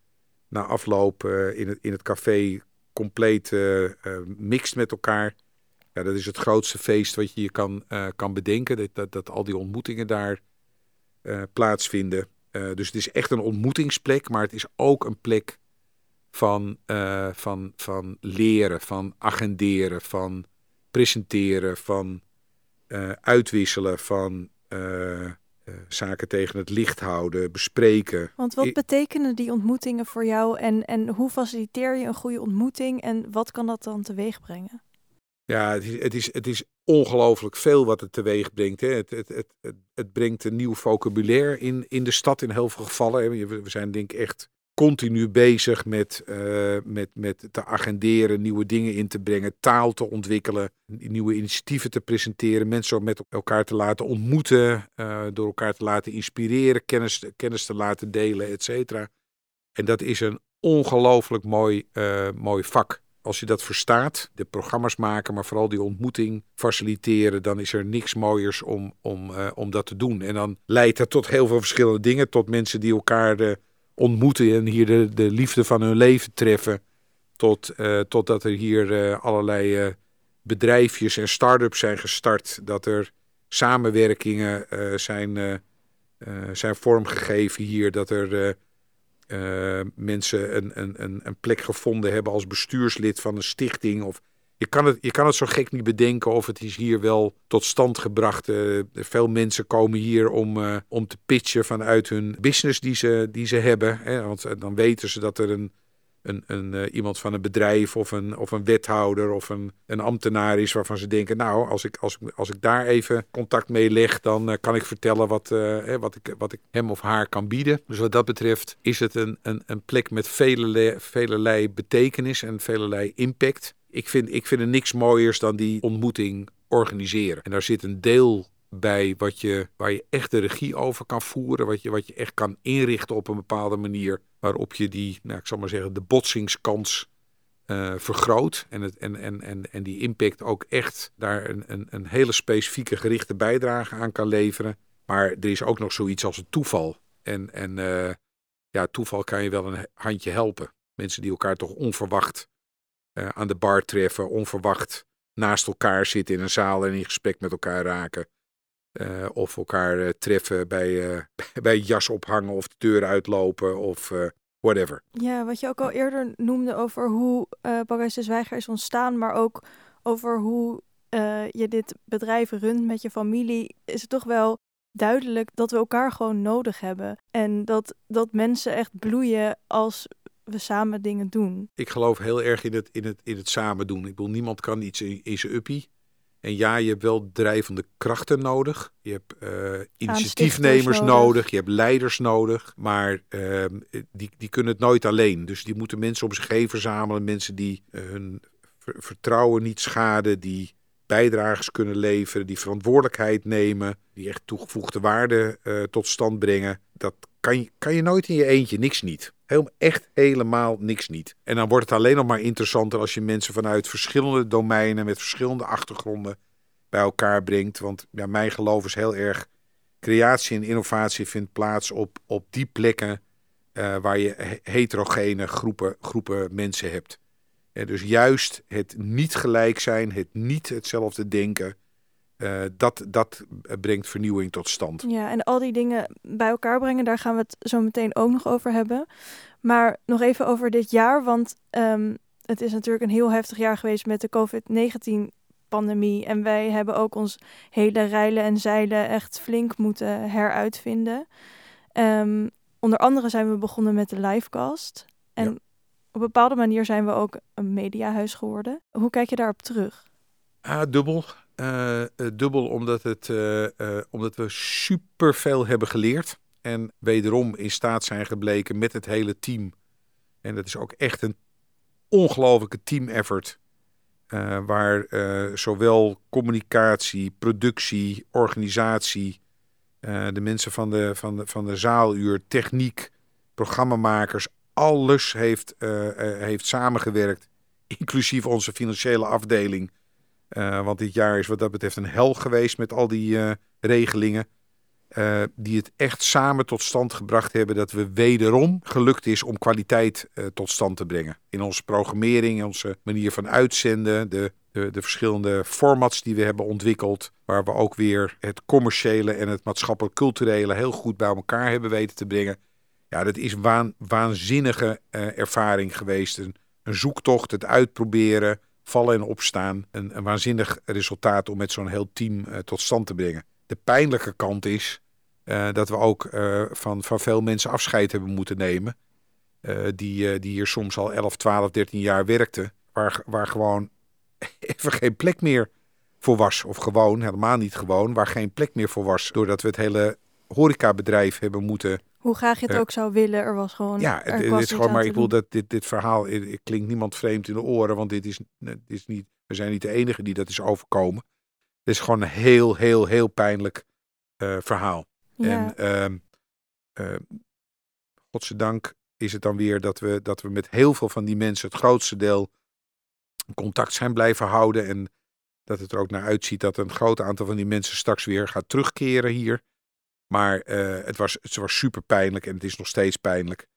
na afloop in, het, in het café compleet mixt met elkaar. Ja, dat is het grootste feest wat je je kan, kan bedenken. Dat, dat, dat al die ontmoetingen daar plaatsvinden. Eh, dus het is echt een ontmoetingsplek, maar het is ook een plek van, eh, van, van leren, van agenderen, van presenteren, van eh, uitwisselen, van zaken tegen het licht houden, bespreken. Want wat betekenen die ontmoetingen voor jou en, en hoe faciliteer je een goede ontmoeting en wat kan dat dan teweeg brengen? Ja, het is, het is, het is ongelooflijk veel wat het teweeg brengt. Hè. Het, het, het, het, brengt een nieuw vocabulaire in, in de stad in heel veel gevallen. We zijn denk ik echt continu bezig met, eh, met, met te agenderen, nieuwe dingen in te brengen, taal te ontwikkelen, nieuwe initiatieven te presenteren, mensen met elkaar te laten ontmoeten, eh, door elkaar te laten inspireren, kennis, kennis te laten delen, et cetera. En dat is een ongelooflijk mooi, eh, mooi vak. Als je dat verstaat, de programma's maken, maar vooral die ontmoeting faciliteren, dan is er niks mooiers om, om, eh, om dat te doen. En dan leidt dat tot heel veel verschillende dingen, tot mensen die elkaar eh, ontmoeten en hier de, de liefde van hun leven treffen. Tot, eh, totdat er hier allerlei bedrijfjes en start-ups zijn gestart. Dat er samenwerkingen zijn, zijn vormgegeven hier. Dat er eh, mensen een, een, een, een plek gevonden hebben als bestuurslid van een stichting. Of je kan, het, je kan het zo gek niet bedenken of het is hier wel tot stand gebracht. Uh, veel mensen komen hier om, uh, om te pitchen vanuit hun business die ze, die ze hebben. Hè? Want dan weten ze dat er een, een, een, iemand van een bedrijf of een, of een wethouder of een, een ambtenaar is waarvan ze denken... nou, als ik, als, als ik daar even contact mee leg, dan kan ik vertellen wat, wat, ik, wat ik hem of haar kan bieden. Dus wat dat betreft is het een, een, een plek met vele, velelei betekenis en velelei impact ik vind, ik vind er niks mooiers dan die ontmoeting organiseren. En daar zit een deel bij wat je, waar je echt de regie over kan voeren. Wat je, wat je echt kan inrichten op een bepaalde manier. Waarop je die, nou, ik zal maar zeggen, de botsingskans uh, vergroot. En, het, en, en, en, en die impact ook echt daar een, een, een hele specifieke gerichte bijdrage aan kan leveren. Maar er is ook nog zoiets als een toeval. En, en uh, ja, toeval kan je wel een handje helpen. Mensen die elkaar toch onverwacht uh, aan de bar treffen, onverwacht naast elkaar zitten in een zaal en in gesprek met elkaar raken. Uh, of elkaar uh, treffen bij, bij jas ophangen of de deur uitlopen of whatever. Ja, wat je ook al eerder noemde over hoe uh, Parijs de Zwijger is ontstaan, maar ook over hoe je dit bedrijf runt met je familie, is het toch wel duidelijk dat we elkaar gewoon nodig hebben. En dat, dat mensen echt bloeien als we samen dingen doen. Ik geloof heel erg in het, in het, in het samen doen. Ik bedoel, niemand kan iets in, in zijn uppie. En ja, je hebt wel drijvende krachten nodig. Je hebt uh, initiatiefnemers nodig. Je hebt leiders nodig. Maar uh, die, die kunnen het nooit alleen. Dus die moeten mensen om zich heen verzamelen. Mensen die uh, hun vertrouwen niet schaden. Die bijdragers kunnen leveren. Die verantwoordelijkheid nemen. Die echt toegevoegde waarde tot stand brengen. Dat kan je, kan je nooit in je eentje. Niks niet. Heel, echt helemaal niks niet. En dan wordt het alleen nog maar interessanter als je mensen vanuit verschillende domeinen met verschillende achtergronden bij elkaar brengt. Want ja, mijn geloof is heel erg, creatie en innovatie vindt plaats op, op die plekken uh, waar je heterogene groepen, groepen mensen hebt. En dus juist het niet gelijk zijn, het niet hetzelfde denken, uh, dat, dat brengt vernieuwing tot stand. Ja, en al die dingen bij elkaar brengen, daar gaan we het zo meteen ook nog over hebben. Maar nog even over dit jaar, want um, het is natuurlijk een heel heftig jaar geweest met de COVID-19-pandemie. En wij hebben ook ons hele rijlen en zeilen echt flink moeten heruitvinden. Um, onder andere zijn we begonnen met de livecast. En ja. op een bepaalde manier zijn we ook een mediahuis geworden. Hoe kijk je daarop terug? Ah, dubbel. Uh, dubbel omdat, het, uh, omdat we superveel hebben geleerd. En wederom in staat zijn gebleken met het hele team. En dat is ook echt een ongelofelijke team effort. waar zowel communicatie, productie, organisatie, de mensen van de, van, de, van de zaaluur, techniek, programmamakers, alles heeft, heeft samengewerkt. Inclusief onze financiële afdeling uh, want dit jaar is wat dat betreft een hel geweest met al die uh, regelingen. Uh, die het echt samen tot stand gebracht hebben dat we wederom gelukt is om kwaliteit tot stand te brengen. In onze programmering, in onze manier van uitzenden, de, de, de, verschillende formats die we hebben ontwikkeld. Waar we ook weer het commerciële en het maatschappelijk-culturele heel goed bij elkaar hebben weten te brengen. Ja, dat is waan, waanzinnige ervaring geweest. Een, een zoektocht, het uitproberen vallen en opstaan. Een, een waanzinnig resultaat om met zo'n heel team uh, tot stand te brengen. De pijnlijke kant is uh, dat we ook uh, van, van veel mensen afscheid hebben moeten nemen. die, die hier soms al 11, 12, 13 jaar werkten. Waar, waar gewoon even geen plek meer voor was. Of gewoon, helemaal niet gewoon, waar geen plek meer voor was. Doordat we het hele horecabedrijf hebben moeten hoe graag je het ook zou willen, er was gewoon. Ja, het, is gewoon, maar ik wil dat dit, dit verhaal het, klinkt niemand vreemd in de oren, want dit is, dit is niet, we zijn niet de enige die dat is overkomen. Het is gewoon een heel, heel, heel pijnlijk uh, verhaal. Ja. En uh, godzijdank is het dan weer dat we, dat we met heel veel van die mensen, het grootste deel, contact zijn blijven houden. En dat het er ook naar uitziet dat een groot aantal van die mensen straks weer gaat terugkeren hier. Maar uh, het, was, het was super pijnlijk en het is nog steeds pijnlijk.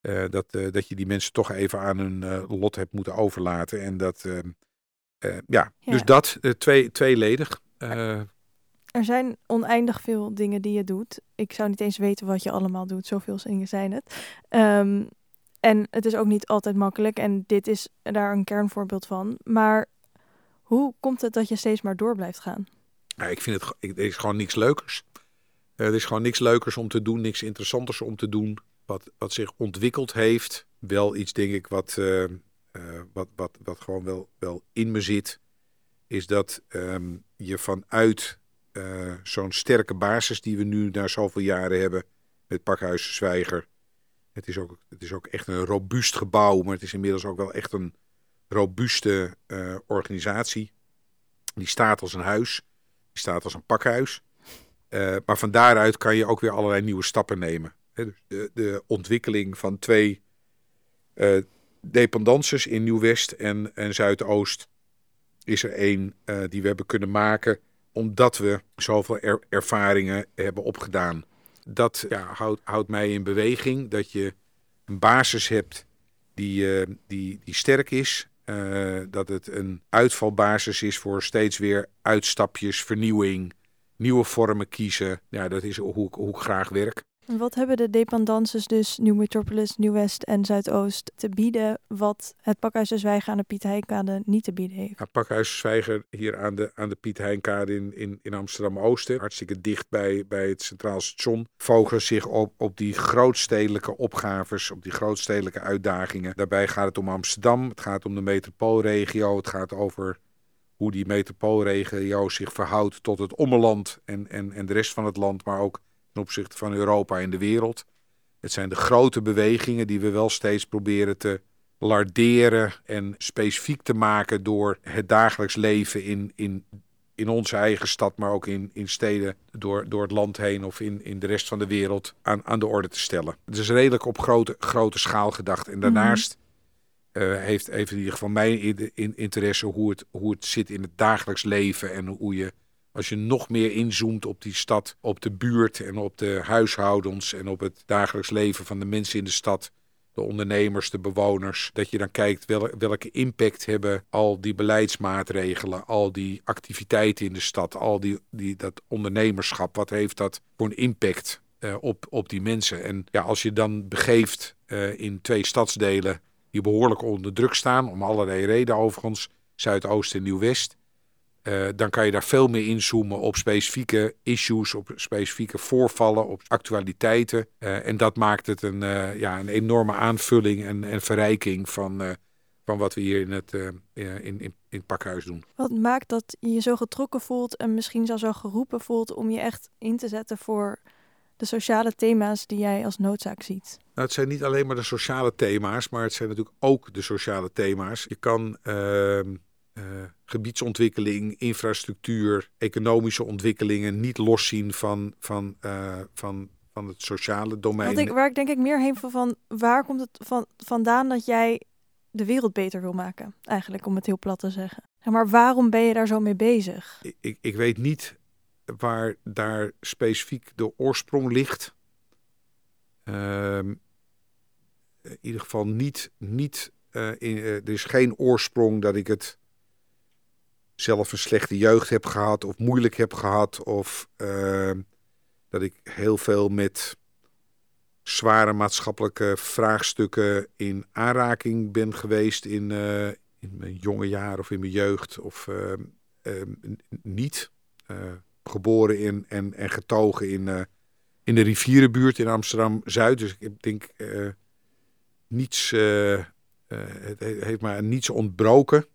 Uh, dat, uh, dat je die mensen toch even aan hun lot hebt moeten overlaten. En dat, ja, ja, dus dat, twee, tweeledig. Er zijn oneindig veel dingen die je doet. Ik zou niet eens weten wat je allemaal doet. Zoveel dingen zijn het. Ehm, en het is ook niet altijd makkelijk. En dit is daar een kernvoorbeeld van. Maar hoe komt het dat je steeds maar door blijft gaan? Ja, ik vind het, er is gewoon niks leukers. Uh, er is gewoon niks leukers om te doen, niks interessanters om te doen. Wat, wat zich ontwikkeld heeft. Wel iets, denk ik, wat, uh, uh, wat, wat, wat gewoon wel, wel in me zit. Is dat um, je vanuit zo'n sterke basis die we nu na zoveel jaren hebben. Met Pakhuis Zwijger. Het is, ook, het is ook echt een robuust gebouw. Maar het is inmiddels ook wel echt een robuuste organisatie. Die staat als een huis. Die staat als een pakhuis. Uh, maar van daaruit kan je ook weer allerlei nieuwe stappen nemen. Dus de, de, ontwikkeling van twee uh, dependances in Nieuw-West en, en Zuidoost is er één uh, die we hebben kunnen maken omdat we zoveel er, ervaringen hebben opgedaan. Dat ja, houdt, houdt mij in beweging dat je een basis hebt die, die, die sterk is. dat het een uitvalbasis is voor steeds weer uitstapjes, vernieuwing nieuwe vormen kiezen. Ja, dat is hoe, hoe ik graag werk. En wat hebben de dependances dus Nieuw Metropolis, Nieuw-West en Zuidoost te bieden... wat het Pakhuis de Zwijger aan de Piet Heinkade niet te bieden heeft? Ja, Pakhuis de Zwijger hier aan de, aan de Piet Heinkade in, in, in Amsterdam-Oosten... hartstikke dicht bij, bij het Centraal Station... focussen zich op, op die grootstedelijke opgaves, op die grootstedelijke uitdagingen. Daarbij gaat het om Amsterdam, het gaat om de metropoolregio... het gaat over hoe die metropoolregio zich verhoudt tot het ommeland en, en, en de rest van het land, maar ook ten opzichte van Europa en de wereld. Het zijn de grote bewegingen die we wel steeds proberen te larderen en specifiek te maken door het dagelijks leven in, in, in onze eigen stad, maar ook in, in steden door, door het land heen of in, in de rest van de wereld aan, aan de orde te stellen. Het is redelijk op grote, grote schaal gedacht. En daarnaast uh, heeft, heeft in ieder geval mijn in, interesse hoe het, hoe het zit in het dagelijks leven. En hoe je, als je nog meer inzoomt op die stad, op de buurt en op de huishoudens en op het dagelijks leven van de mensen in de stad. De ondernemers, de bewoners. Dat je dan kijkt wel, welke impact hebben al die beleidsmaatregelen, al die activiteiten in de stad, al die, die, dat ondernemerschap. Wat heeft dat voor een impact uh, op, op die mensen? En ja, als je dan begeeft uh, in twee stadsdelen die behoorlijk onder druk staan, om allerlei redenen overigens, Zuidoost en Nieuw-West. Uh, dan kan je daar veel meer inzoomen op specifieke issues, op specifieke voorvallen, op actualiteiten. Uh, en dat maakt het een, uh, ja, een enorme aanvulling en, en verrijking van, van wat we hier in het, in, in, in pakhuis doen. Wat maakt dat je je zo getrokken voelt en misschien zelfs zo geroepen voelt om je echt in te zetten voor de sociale thema's die jij als noodzaak ziet? Nou, het zijn niet alleen maar de sociale thema's, maar het zijn natuurlijk ook de sociale thema's. Je kan uh, uh, gebiedsontwikkeling, infrastructuur, economische ontwikkelingen niet loszien van, van, uh, van, van het sociale domein. Ik, waar ik denk ik meer heen van, van waar komt het van, vandaan dat jij de wereld beter wil maken? Eigenlijk, om het heel plat te zeggen. Maar waarom ben je daar zo mee bezig? Ik, ik, ik weet niet waar daar specifiek de oorsprong ligt. Um, in ieder geval niet. niet in, uh, er is geen oorsprong dat ik het zelf een slechte jeugd heb gehad of moeilijk heb gehad. Of uh, dat ik heel veel met zware maatschappelijke vraagstukken in aanraking ben geweest in, in mijn jonge jaren of in mijn jeugd. Of ehm, niet. Geboren in en, en getogen in in de rivierenbuurt in Amsterdam-Zuid. Dus ik denk uh, niets, uh, het heeft mij niets ontbroken.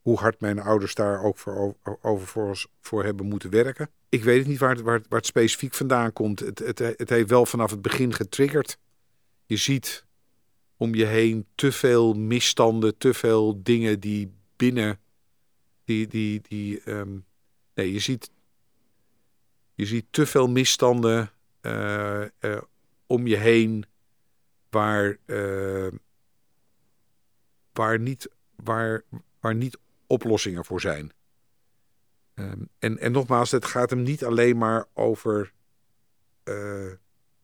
hoe hard mijn ouders daar ook voor, over voor, voor hebben moeten werken. Ik weet het niet waar het, waar het, specifiek vandaan komt. Het, het, het heeft wel vanaf het begin getriggerd. Je ziet om je heen te veel misstanden, te veel dingen die binnen die, die, die um, nee, je ziet je ziet te veel misstanden uh, uh, om je heen waar, uh, waar, niet, waar, waar niet oplossingen voor zijn. Um, en, en nogmaals, het gaat hem niet alleen maar over.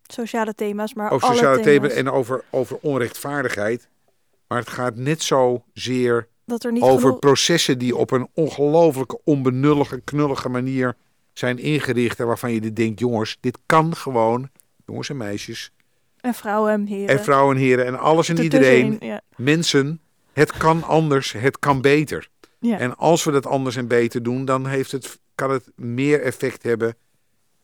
sociale thema's, maar over sociale thema's. thema's en over, over onrechtvaardigheid. Maar het gaat net zo zeer dat er niet over genoeg... processen die op een ongelooflijke, onbenullige, knullige manier zijn ingericht. En waarvan je denkt, jongens, dit kan gewoon, jongens en meisjes, En vrouwen en heren. en vrouwen en heren en alles en iedereen, Ja. mensen, het kan anders, het kan beter. Ja. En als we dat anders en beter doen, dan heeft het, kan het meer effect hebben,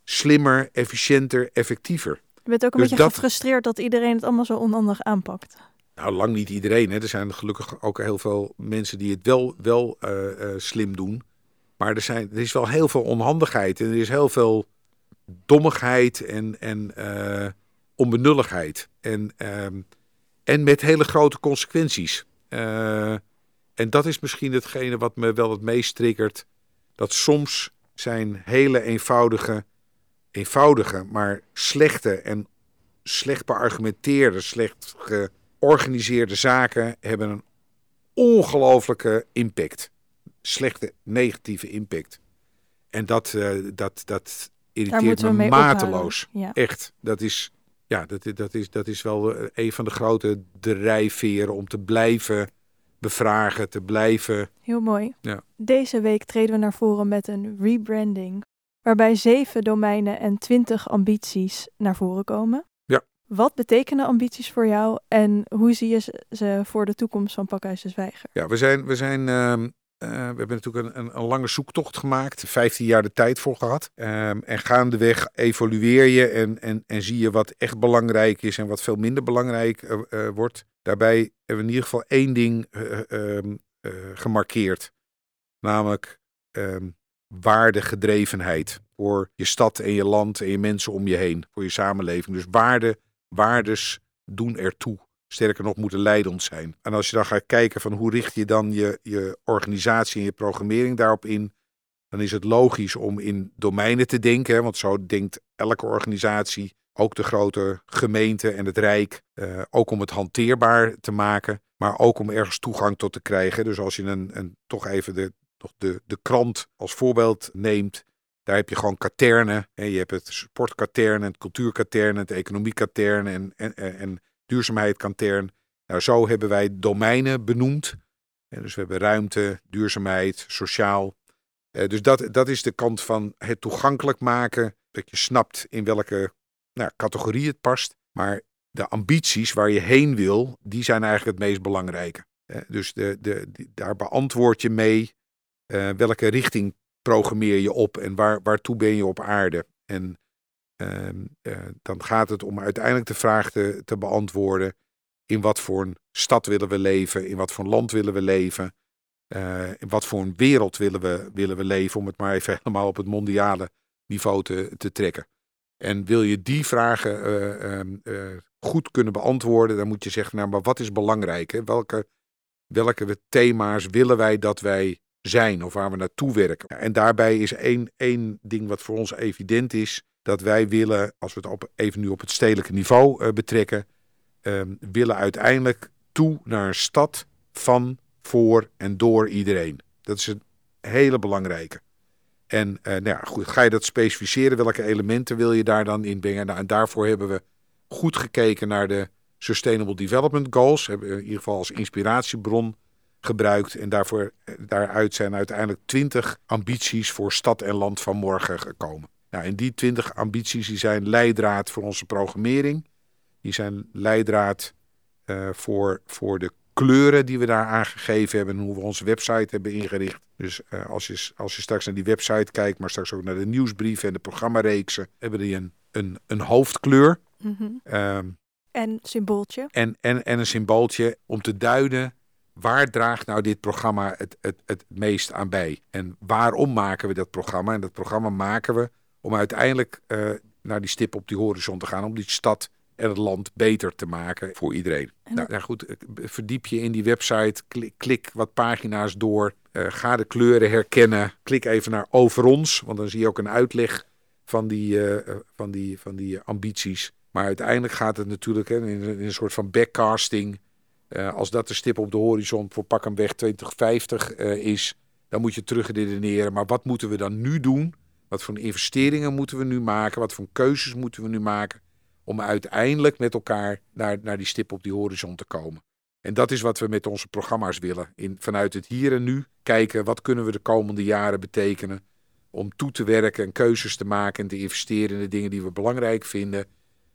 slimmer, efficiënter, effectiever. Je bent ook een Dus beetje dat- gefrustreerd dat iedereen het allemaal zo onhandig aanpakt. Nou, lang niet iedereen. Hè. Er zijn gelukkig ook heel veel mensen die het wel, wel eh, eh, slim doen. Maar er, zijn, er is wel heel veel onhandigheid. En er is heel veel dommigheid en, en eh, onbenulligheid. En, ehm, en met hele grote consequenties. En dat is misschien hetgene wat me wel het meest triggert. Dat soms zijn hele eenvoudige, eenvoudige, maar slechte en slecht beargumenteerde, slecht georganiseerde zaken hebben een ongelofelijke impact. Slechte, negatieve impact. En dat, eh, dat, dat irriteert me mateloos. Ja. Echt. Dat is, ja, dat, dat, is, dat is wel eh, een van de grote drijfveren om te blijven bevragen, te blijven. Heel mooi. Ja. Deze week treden we naar voren met een rebranding, waarbij zeven domeinen en twintig ambities naar voren komen. Wat betekenen ambities voor jou en hoe zie je ze- voor de toekomst van Pakhuis de Zwijger? Ja, we zijn, we zijn ehm, eh, we hebben natuurlijk een, een, lange zoektocht gemaakt, 15 jaar de tijd voor gehad. Ehm, en gaandeweg evolueer je en, en, en zie je wat echt belangrijk is en wat veel minder belangrijk eh, eh, wordt. Daarbij hebben we in ieder geval één ding eh, ehm, eh, gemarkeerd, namelijk waardegedrevenheid voor je stad en je land en je mensen om je heen, voor je samenleving. Dus waarde, waardes doen ertoe sterker nog moeten leidend zijn. En als je dan gaat kijken van hoe richt je dan je, je organisatie en je programmering daarop in, dan is het logisch om in domeinen te denken, want zo denkt elke organisatie, ook de grote gemeente en het Rijk, eh, ook om het hanteerbaar te maken, maar ook om ergens toegang tot te krijgen. Dus als je een, een toch even de, de, de krant als voorbeeld neemt, daar heb je gewoon katernen. Hè, je hebt het sportkatern, het cultuurkatern, het economiekatern en, en, en, en duurzaamheid katern. Nou, zo hebben wij domeinen benoemd. En dus we hebben ruimte, duurzaamheid, sociaal. Eh, dus dat, dat is de kant van het toegankelijk maken. Dat je snapt in welke nou, categorie het past. Maar de ambities waar je heen wil, die zijn eigenlijk het meest belangrijke. Dus de, de, daar beantwoord je mee eh, welke richting programmeer je op en waar, waartoe ben je op aarde. En ehm, eh, dan gaat het om uiteindelijk de vraag te, te beantwoorden: in wat voor een stad willen we leven, in wat voor een land willen we leven, eh, in wat voor een wereld willen we, willen we leven, om het maar even helemaal op het mondiale niveau te, te trekken. En wil je die vragen eh, ehm, eh, goed kunnen beantwoorden, dan moet je zeggen: nou, maar wat is belangrijk? Welke, welke thema's willen wij dat wij zijn of waar we naartoe werken? En daarbij is één, één ding wat voor ons evident is: dat wij willen, als we het op, even nu op het stedelijke niveau eh, betrekken, ehm, willen uiteindelijk toe naar een stad van, voor en door iedereen. Dat is een hele belangrijke. En eh, nou goed, ga je dat specificeren? Welke elementen wil je daar dan in brengen? Nou, en daarvoor hebben we goed gekeken naar de Sustainable Development Goals. Hebben we in ieder geval als inspiratiebron gebruikt. En daarvoor, eh, daaruit zijn uiteindelijk 20 ambities voor stad en land van morgen gekomen. Nou, en die 20 ambities die zijn leidraad voor onze programmering. Die zijn leidraad eh, voor, voor de kleuren die we daar aangegeven hebben en hoe we onze website hebben ingericht. Dus eh, als, je, als je straks naar die website kijkt, maar straks ook naar de nieuwsbrieven en de programmareeksen, hebben die een, een, een hoofdkleur Mhm. ehm, En symbooltje. en, en, en een symbooltje om te duiden waar draagt nou dit programma het, het, het meest aan bij. En waarom maken we dat programma? En dat programma maken we om uiteindelijk eh, naar die stip op die horizon te gaan, om die stad en het land beter te maken voor iedereen. En Nou, nou goed, eh, verdiep je in die website, klik, klik wat pagina's door, eh, ga de kleuren herkennen, klik even naar over ons, want dan zie je ook een uitleg van die, van die, van die ambities. Maar uiteindelijk gaat het natuurlijk hè, in een soort van backcasting. Eh, als dat de stip op de horizon voor pak en weg 2050 eh, is, dan moet je terugredeneren. Maar wat moeten we dan nu doen? Wat voor investeringen moeten we nu maken? Wat voor keuzes moeten we nu maken? Om uiteindelijk met elkaar naar, naar die stip op die horizon te komen. En dat is wat we met onze programma's willen. In, vanuit het hier en nu kijken wat kunnen we de komende jaren betekenen. Om toe te werken en keuzes te maken en te investeren in de dingen die we belangrijk vinden.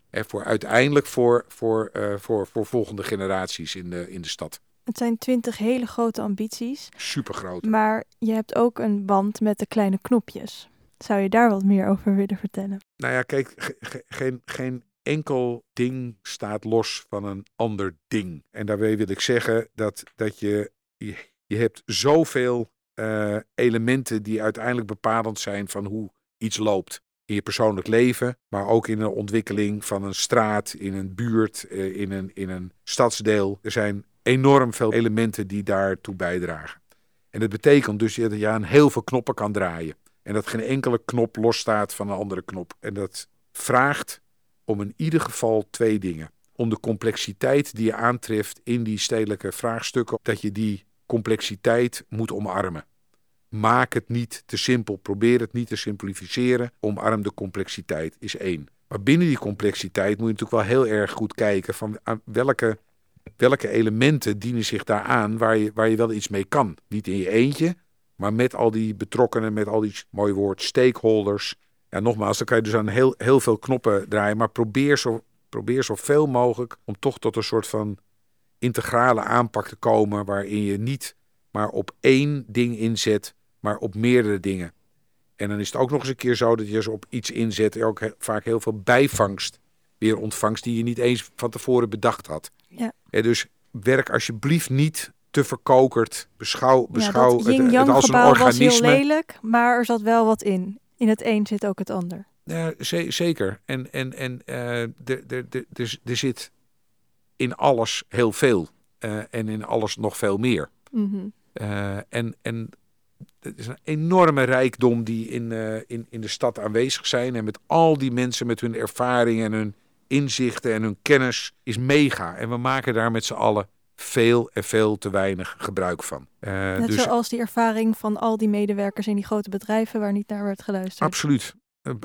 En voor uiteindelijk voor, voor, uh, voor, voor volgende generaties in de, in de stad. Het zijn twintig hele grote ambities. Super groot. Maar je hebt ook een band met de kleine knopjes. Zou je daar wat meer over willen vertellen? Nou ja, kijk, geen, geen enkel ding staat los van een ander ding. En daarmee wil ik zeggen dat, dat je, je, je hebt zoveel uh, elementen die uiteindelijk bepalend zijn van hoe iets loopt. In je persoonlijk leven, maar ook in de ontwikkeling van een straat, in een buurt, uh, in, een, in een stadsdeel. Er zijn enorm veel elementen die daartoe bijdragen. En dat betekent dus dat je aan heel veel knoppen kan draaien. En dat geen enkele knop losstaat van een andere knop. En dat vraagt om in ieder geval twee dingen. Om de complexiteit die je aantreft in die stedelijke vraagstukken, dat je die complexiteit moet omarmen. Maak het niet te simpel, probeer het niet te simplificeren. Omarm de complexiteit is één. Maar binnen die complexiteit moet je natuurlijk wel heel erg goed kijken van welke, welke elementen dienen zich daar aan waar je, waar je wel iets mee kan. Niet in je eentje, maar met al die betrokkenen, met al die, mooi woord, stakeholders. En nogmaals, dan kan je dus aan heel, heel veel knoppen draaien. Maar probeer, zo, probeer zoveel mogelijk om toch tot een soort van integrale aanpak te komen. Waarin je niet maar op één ding inzet, maar op meerdere dingen. En dan is het ook nog eens een keer zo dat je als op iets inzet en ook vaak heel veel bijvangst weer ontvangst die je niet eens van tevoren bedacht had. Ja. En dus werk alsjeblieft niet te verkokerd. Beschouw, beschouw ja, het, het, als een organisme. was heel lelijk, maar er zat wel wat in. In het een zit ook het ander. Ja, zeker. En, en, en uh, er zit in alles heel veel. Uh, en in alles nog veel meer. Mm -hmm. uh, en, en het is een enorme rijkdom die in, in, in de stad aanwezig zijn. En met al die mensen, met hun ervaringen en hun inzichten en hun kennis, is mega. En we maken daar met z'n allen veel en veel te weinig gebruik van. Uh, Net dus, zoals die ervaring van al die medewerkers in die grote bedrijven waar niet naar werd geluisterd. Absoluut. Een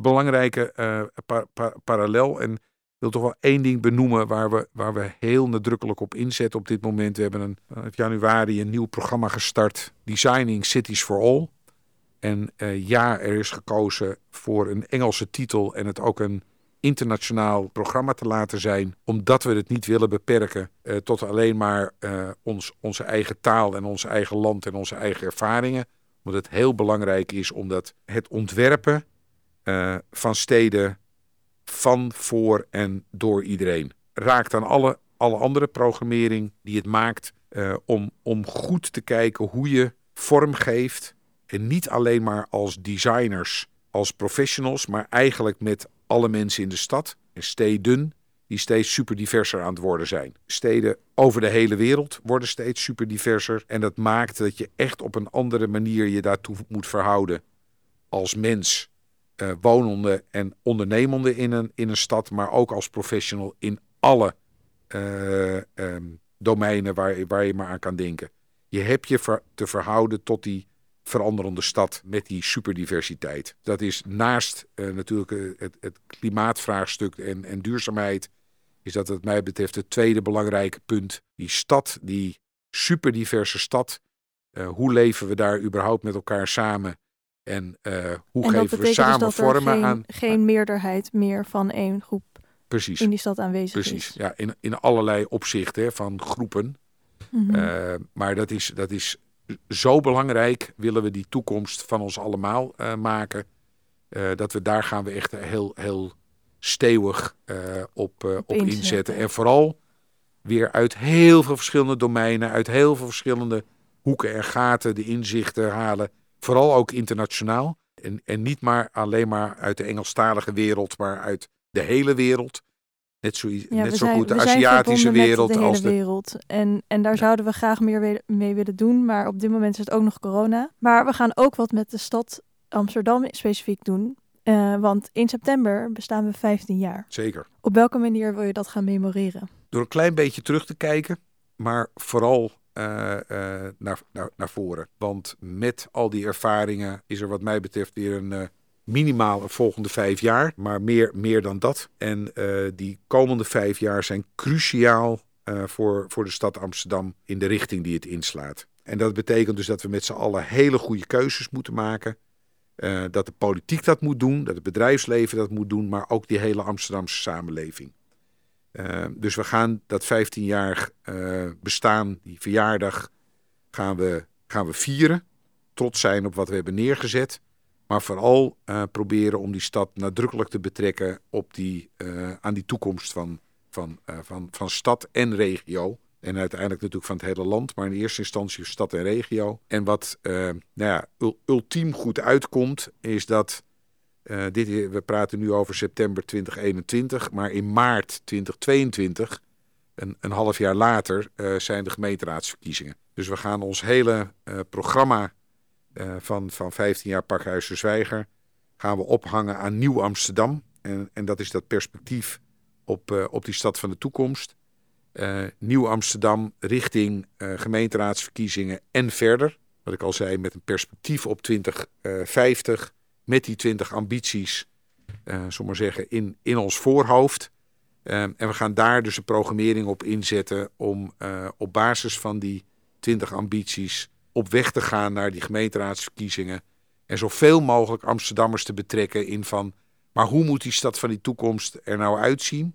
belangrijke uh, pa pa parallel. En wil toch wel één ding benoemen waar we, waar we heel nadrukkelijk op inzetten op dit moment. We hebben in januari een nieuw programma gestart, Designing Cities for All. En uh, ja, er is gekozen voor een Engelse titel en het ook een internationaal programma te laten zijn, omdat we het niet willen beperken uh, tot alleen maar ons, onze eigen taal en ons eigen land en onze eigen ervaringen. Omdat het heel belangrijk is omdat het ontwerpen van steden van, voor en door iedereen. Raakt aan alle, alle andere programmering die het maakt om, om goed te kijken hoe je vorm geeft. En niet alleen maar als designers, als professionals, maar eigenlijk met alle mensen in de stad. En steden die steeds super diverser aan het worden zijn. Steden over de hele wereld worden steeds super diverser en dat maakt dat je echt op een andere manier je daartoe moet verhouden als mens, uh, wonende en ondernemende in een, in een stad, maar ook als professional in alle uh, um, domeinen waar, waar je maar aan kan denken. Je hebt je te verhouden tot die veranderende stad met die superdiversiteit. Dat is naast uh, natuurlijk het, het, klimaatvraagstuk en, en duurzaamheid, is dat wat mij betreft het tweede belangrijke punt. Die stad, die superdiverse stad, hoe leven we daar überhaupt met elkaar samen? En hoe en geven we samen dus vormen geen, aan... geen meerderheid meer van één groep Precies. in die stad aanwezig Precies. is. Ja, in, in allerlei opzichten hè, van groepen. Mm -hmm. maar dat is, dat is zo belangrijk willen we die toekomst van ons allemaal uh, maken. Dat we daar gaan we echt heel, heel stewig uh, op, op inzetten. inzetten. En vooral weer uit heel veel verschillende domeinen, uit heel veel verschillende hoeken en gaten de inzichten halen. Vooral ook internationaal. En, en niet maar alleen maar uit de Engelstalige wereld, maar uit de hele wereld. Net zo, Ja, net zo zijn, goed de Aziatische wereld de hele als de. wereld. En, en daar zouden we graag meer mee willen doen. Maar op dit moment is het ook nog corona. Maar we gaan ook wat met de stad Amsterdam specifiek doen. Eh, want in september bestaan we 15 jaar. Zeker. Op welke manier wil je dat gaan memoreren? Door een klein beetje terug te kijken, maar vooral naar, naar, naar voren. Want met al die ervaringen is er wat mij betreft weer een uh, minimaal volgende vijf jaar, maar meer, meer dan dat. En die komende vijf jaar zijn cruciaal voor, voor de stad Amsterdam in de richting die het inslaat. En dat betekent dus dat we met z'n allen hele goede keuzes moeten maken. dat de politiek dat moet doen, dat het bedrijfsleven dat moet doen, maar ook die hele Amsterdamse samenleving. Dus we gaan dat 15-jarig bestaan, die verjaardag, gaan we, gaan we vieren. Trots zijn op wat we hebben neergezet. Maar vooral uh, proberen om die stad nadrukkelijk te betrekken op die, uh, aan die toekomst van, van, van, van stad en regio. En uiteindelijk natuurlijk van het hele land, maar in eerste instantie stad en regio. En wat nou ja, ultiem goed uitkomt, is dat. Dit, we praten nu over september 2021, maar in maart 2022, een, een half jaar later, zijn de gemeenteraadsverkiezingen. Dus we gaan ons hele programma van, van 15 jaar Pakhuis de Zwijger gaan we ophangen aan Nieuw Amsterdam. En, en dat is dat perspectief op, op die stad van de toekomst. Nieuw Amsterdam richting gemeenteraadsverkiezingen en verder. Wat ik al zei, met een perspectief op 2050. Met die 20 ambities, uh, maar zeggen, in, in ons voorhoofd. en we gaan daar dus een programmering op inzetten om op basis van die 20 ambities op weg te gaan naar die gemeenteraadsverkiezingen. En zoveel mogelijk Amsterdammers te betrekken in van, maar hoe moet die stad van die toekomst er nou uitzien?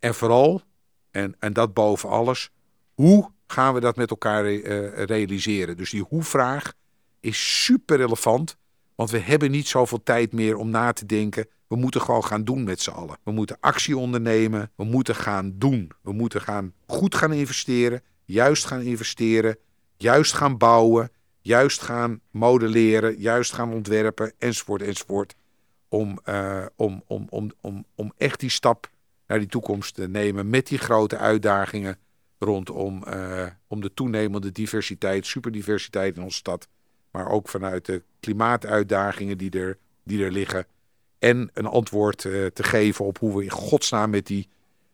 En vooral, en, en dat boven alles, hoe gaan we dat met elkaar realiseren? Dus die hoe-vraag is super relevant, want we hebben niet zoveel tijd meer om na te denken. We moeten gewoon gaan doen met z'n allen. We moeten actie ondernemen. We moeten gaan doen. We moeten gaan goed gaan investeren. Juist gaan investeren juist gaan bouwen, juist gaan modelleren, juist gaan ontwerpen, enzovoort, enzovoort. Om, uh, om, om, om, om, om echt die stap naar die toekomst te nemen met die grote uitdagingen rondom uh, om de toenemende diversiteit, superdiversiteit in onze stad. Maar ook vanuit de klimaatuitdagingen die er, die er liggen. En een antwoord uh, te geven op hoe we in godsnaam met die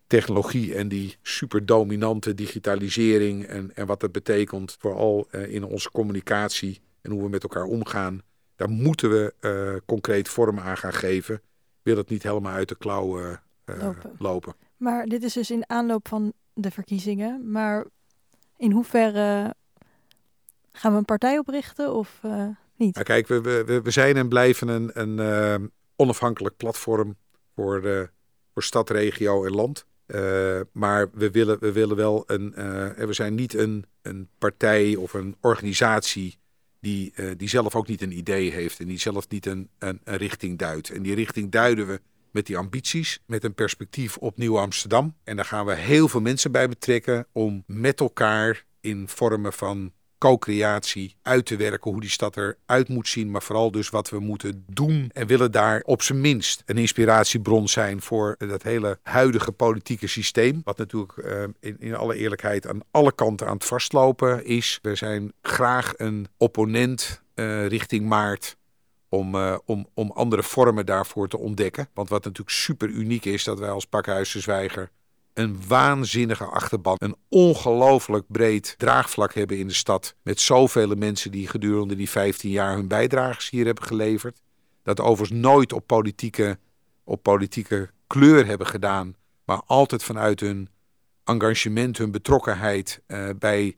technologie en die superdominante digitalisering en, en wat dat betekent, vooral uh, in onze communicatie en hoe we met elkaar omgaan, daar moeten we uh, concreet vorm aan gaan geven. Wil het niet helemaal uit de klauwen lopen. lopen. Maar dit is dus in aanloop van de verkiezingen. Maar in hoeverre gaan we een partij oprichten of niet? Nou, kijk, we, we, we zijn en blijven een, een onafhankelijk platform voor, voor stad, regio en land. Uh, maar we willen, we willen wel een. We zijn niet een, een partij of een organisatie die, die zelf ook niet een idee heeft en die zelf niet een, een, een, richting duidt. En die richting duiden we met die ambities, met een perspectief op Nieuw Amsterdam. En daar gaan we heel veel mensen bij betrekken om met elkaar in vormen van co-creatie uit te werken, hoe die stad eruit moet zien, maar vooral dus wat we moeten doen en willen daar op zijn minst een inspiratiebron zijn voor dat hele huidige politieke systeem, wat natuurlijk uh, in, in alle eerlijkheid aan alle kanten aan het vastlopen is. We zijn graag een opponent uh, richting maart om, uh, om, om andere vormen daarvoor te ontdekken. Want wat natuurlijk super uniek is, dat wij als Pakhuis de Zwijger een waanzinnige achterban. Een ongelooflijk breed draagvlak hebben in de stad. Met zoveel mensen die gedurende die 15 jaar hun bijdrages hier hebben geleverd. Dat overigens nooit op politieke, op politieke kleur hebben gedaan. Maar altijd vanuit hun engagement, hun betrokkenheid uh, bij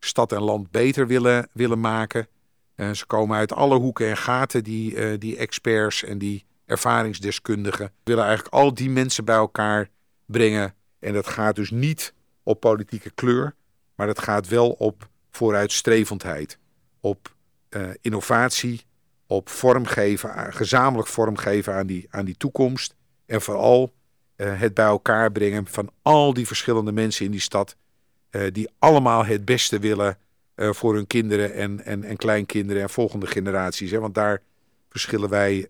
stad en land beter willen, willen maken. Uh, ze komen uit alle hoeken en gaten, die, uh, die experts en die ervaringsdeskundigen. willen eigenlijk al die mensen bij elkaar brengen en dat gaat dus niet op politieke kleur, maar dat gaat wel op vooruitstrevendheid, op uh, innovatie, op vormgeven, gezamenlijk vormgeven aan die, aan die toekomst. En vooral uh, het bij elkaar brengen van al die verschillende mensen in die stad, die allemaal het beste willen voor hun kinderen en, en, en kleinkinderen en volgende generaties. Hè? Want daar verschillen wij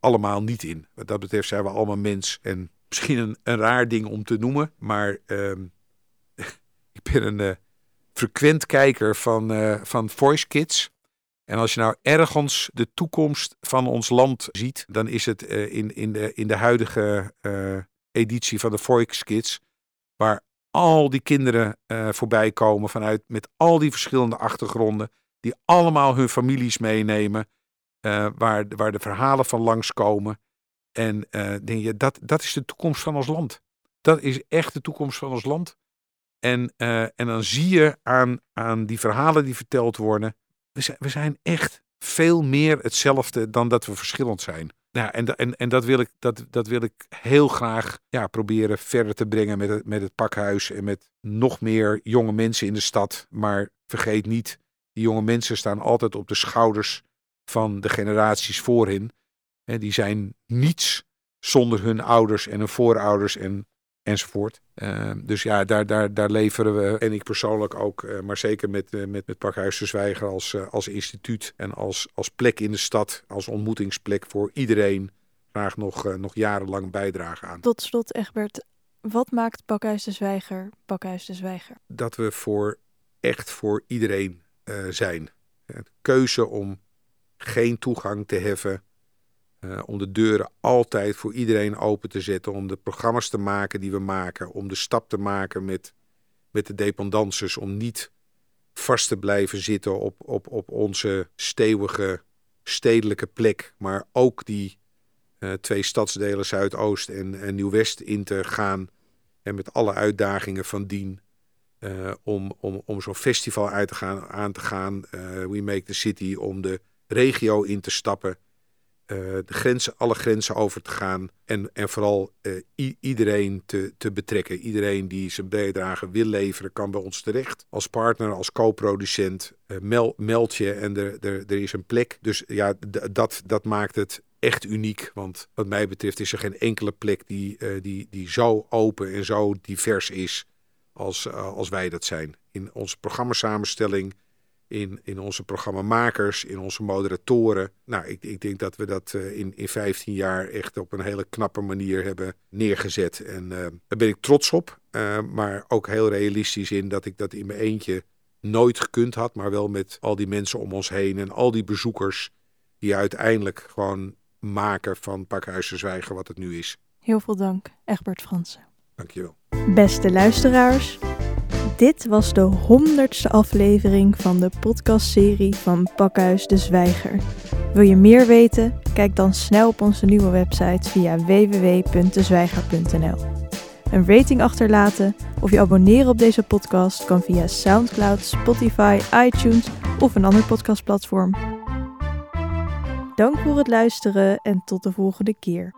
allemaal niet in. Wat dat betreft zijn we allemaal mens en misschien een, raar ding om te noemen, maar uh, ik ben een uh, frequent kijker van, uh, van Voice Kids. En als je nou ergens de toekomst van ons land ziet, dan is het uh, in, in, de, in de huidige editie van de Voice Kids, waar al die kinderen voorbij komen vanuit met al die verschillende achtergronden, die allemaal hun families meenemen, waar, waar de verhalen van langskomen. En uh, denk je, dat, dat is de toekomst van ons land. Dat is echt de toekomst van ons land. En, uh, en dan zie je aan, aan die verhalen die verteld worden, we zijn, we zijn echt veel meer hetzelfde dan dat we verschillend zijn. Ja, en, en, en dat, wil ik, dat, dat wil ik heel graag ja, proberen verder te brengen met het, met het pakhuis en met nog meer jonge mensen in de stad. Maar vergeet niet, die jonge mensen staan altijd op de schouders van de generaties voor hen. Die zijn niets zonder hun ouders en hun voorouders en, enzovoort. Uh, dus ja, daar, daar, daar leveren we, en ik persoonlijk ook, uh, maar zeker met, uh, met, met Pakhuis de Zwijger als, als instituut en als, als plek in de stad, als ontmoetingsplek voor iedereen, graag nog, nog jarenlang bijdragen aan. Tot slot, Egbert, wat maakt Pakhuis de Zwijger Pakhuis de Zwijger? Dat we voor echt voor iedereen zijn. De keuze om geen toegang te heffen uh, om de deuren altijd voor iedereen open te zetten. Om de programma's te maken die we maken. Om de stap te maken met, met de dependances. Om niet vast te blijven zitten op, op, op onze stevige stedelijke plek. Maar ook die uh, twee stadsdelen Zuidoost en, en Nieuw-West in te gaan. En met alle uitdagingen van dien. Uh, om om, om zo'n festival uit te gaan, aan te gaan. We Make the City. Om de regio in te stappen de grenzen, alle grenzen over te gaan. En, en vooral uh, iedereen te, te betrekken. Iedereen die zijn bijdrage wil leveren, kan bij ons terecht. Als partner, als co-producent. Uh, mel, meld je en er, er, er is een plek. Dus ja, dat, dat maakt het echt uniek. Want wat mij betreft is er geen enkele plek die, die, die zo open en zo divers is als, als wij dat zijn. In onze programmasamenstelling in, in onze programmamakers, in onze moderatoren. Nou, ik, ik denk dat we dat uh, in, in 15 jaar echt op een hele knappe manier hebben neergezet. En uh, daar ben ik trots op, uh, maar ook heel realistisch in dat ik dat in mijn eentje nooit gekund had, maar wel met al die mensen om ons heen en al die bezoekers die uiteindelijk gewoon maken van Pakhuizen Zwijgen wat het nu is. Heel veel dank, Egbert Fransen. Dankjewel. Beste luisteraars, dit was de honderdste aflevering van de podcastserie van Pakhuis de Zwijger. Wil je meer weten? Kijk dan snel op onze nieuwe website via www.dezwijger.nl. Een rating achterlaten of je abonneren op deze podcast kan via SoundCloud, Spotify, iTunes of een ander podcastplatform. Dank voor het luisteren en tot de volgende keer.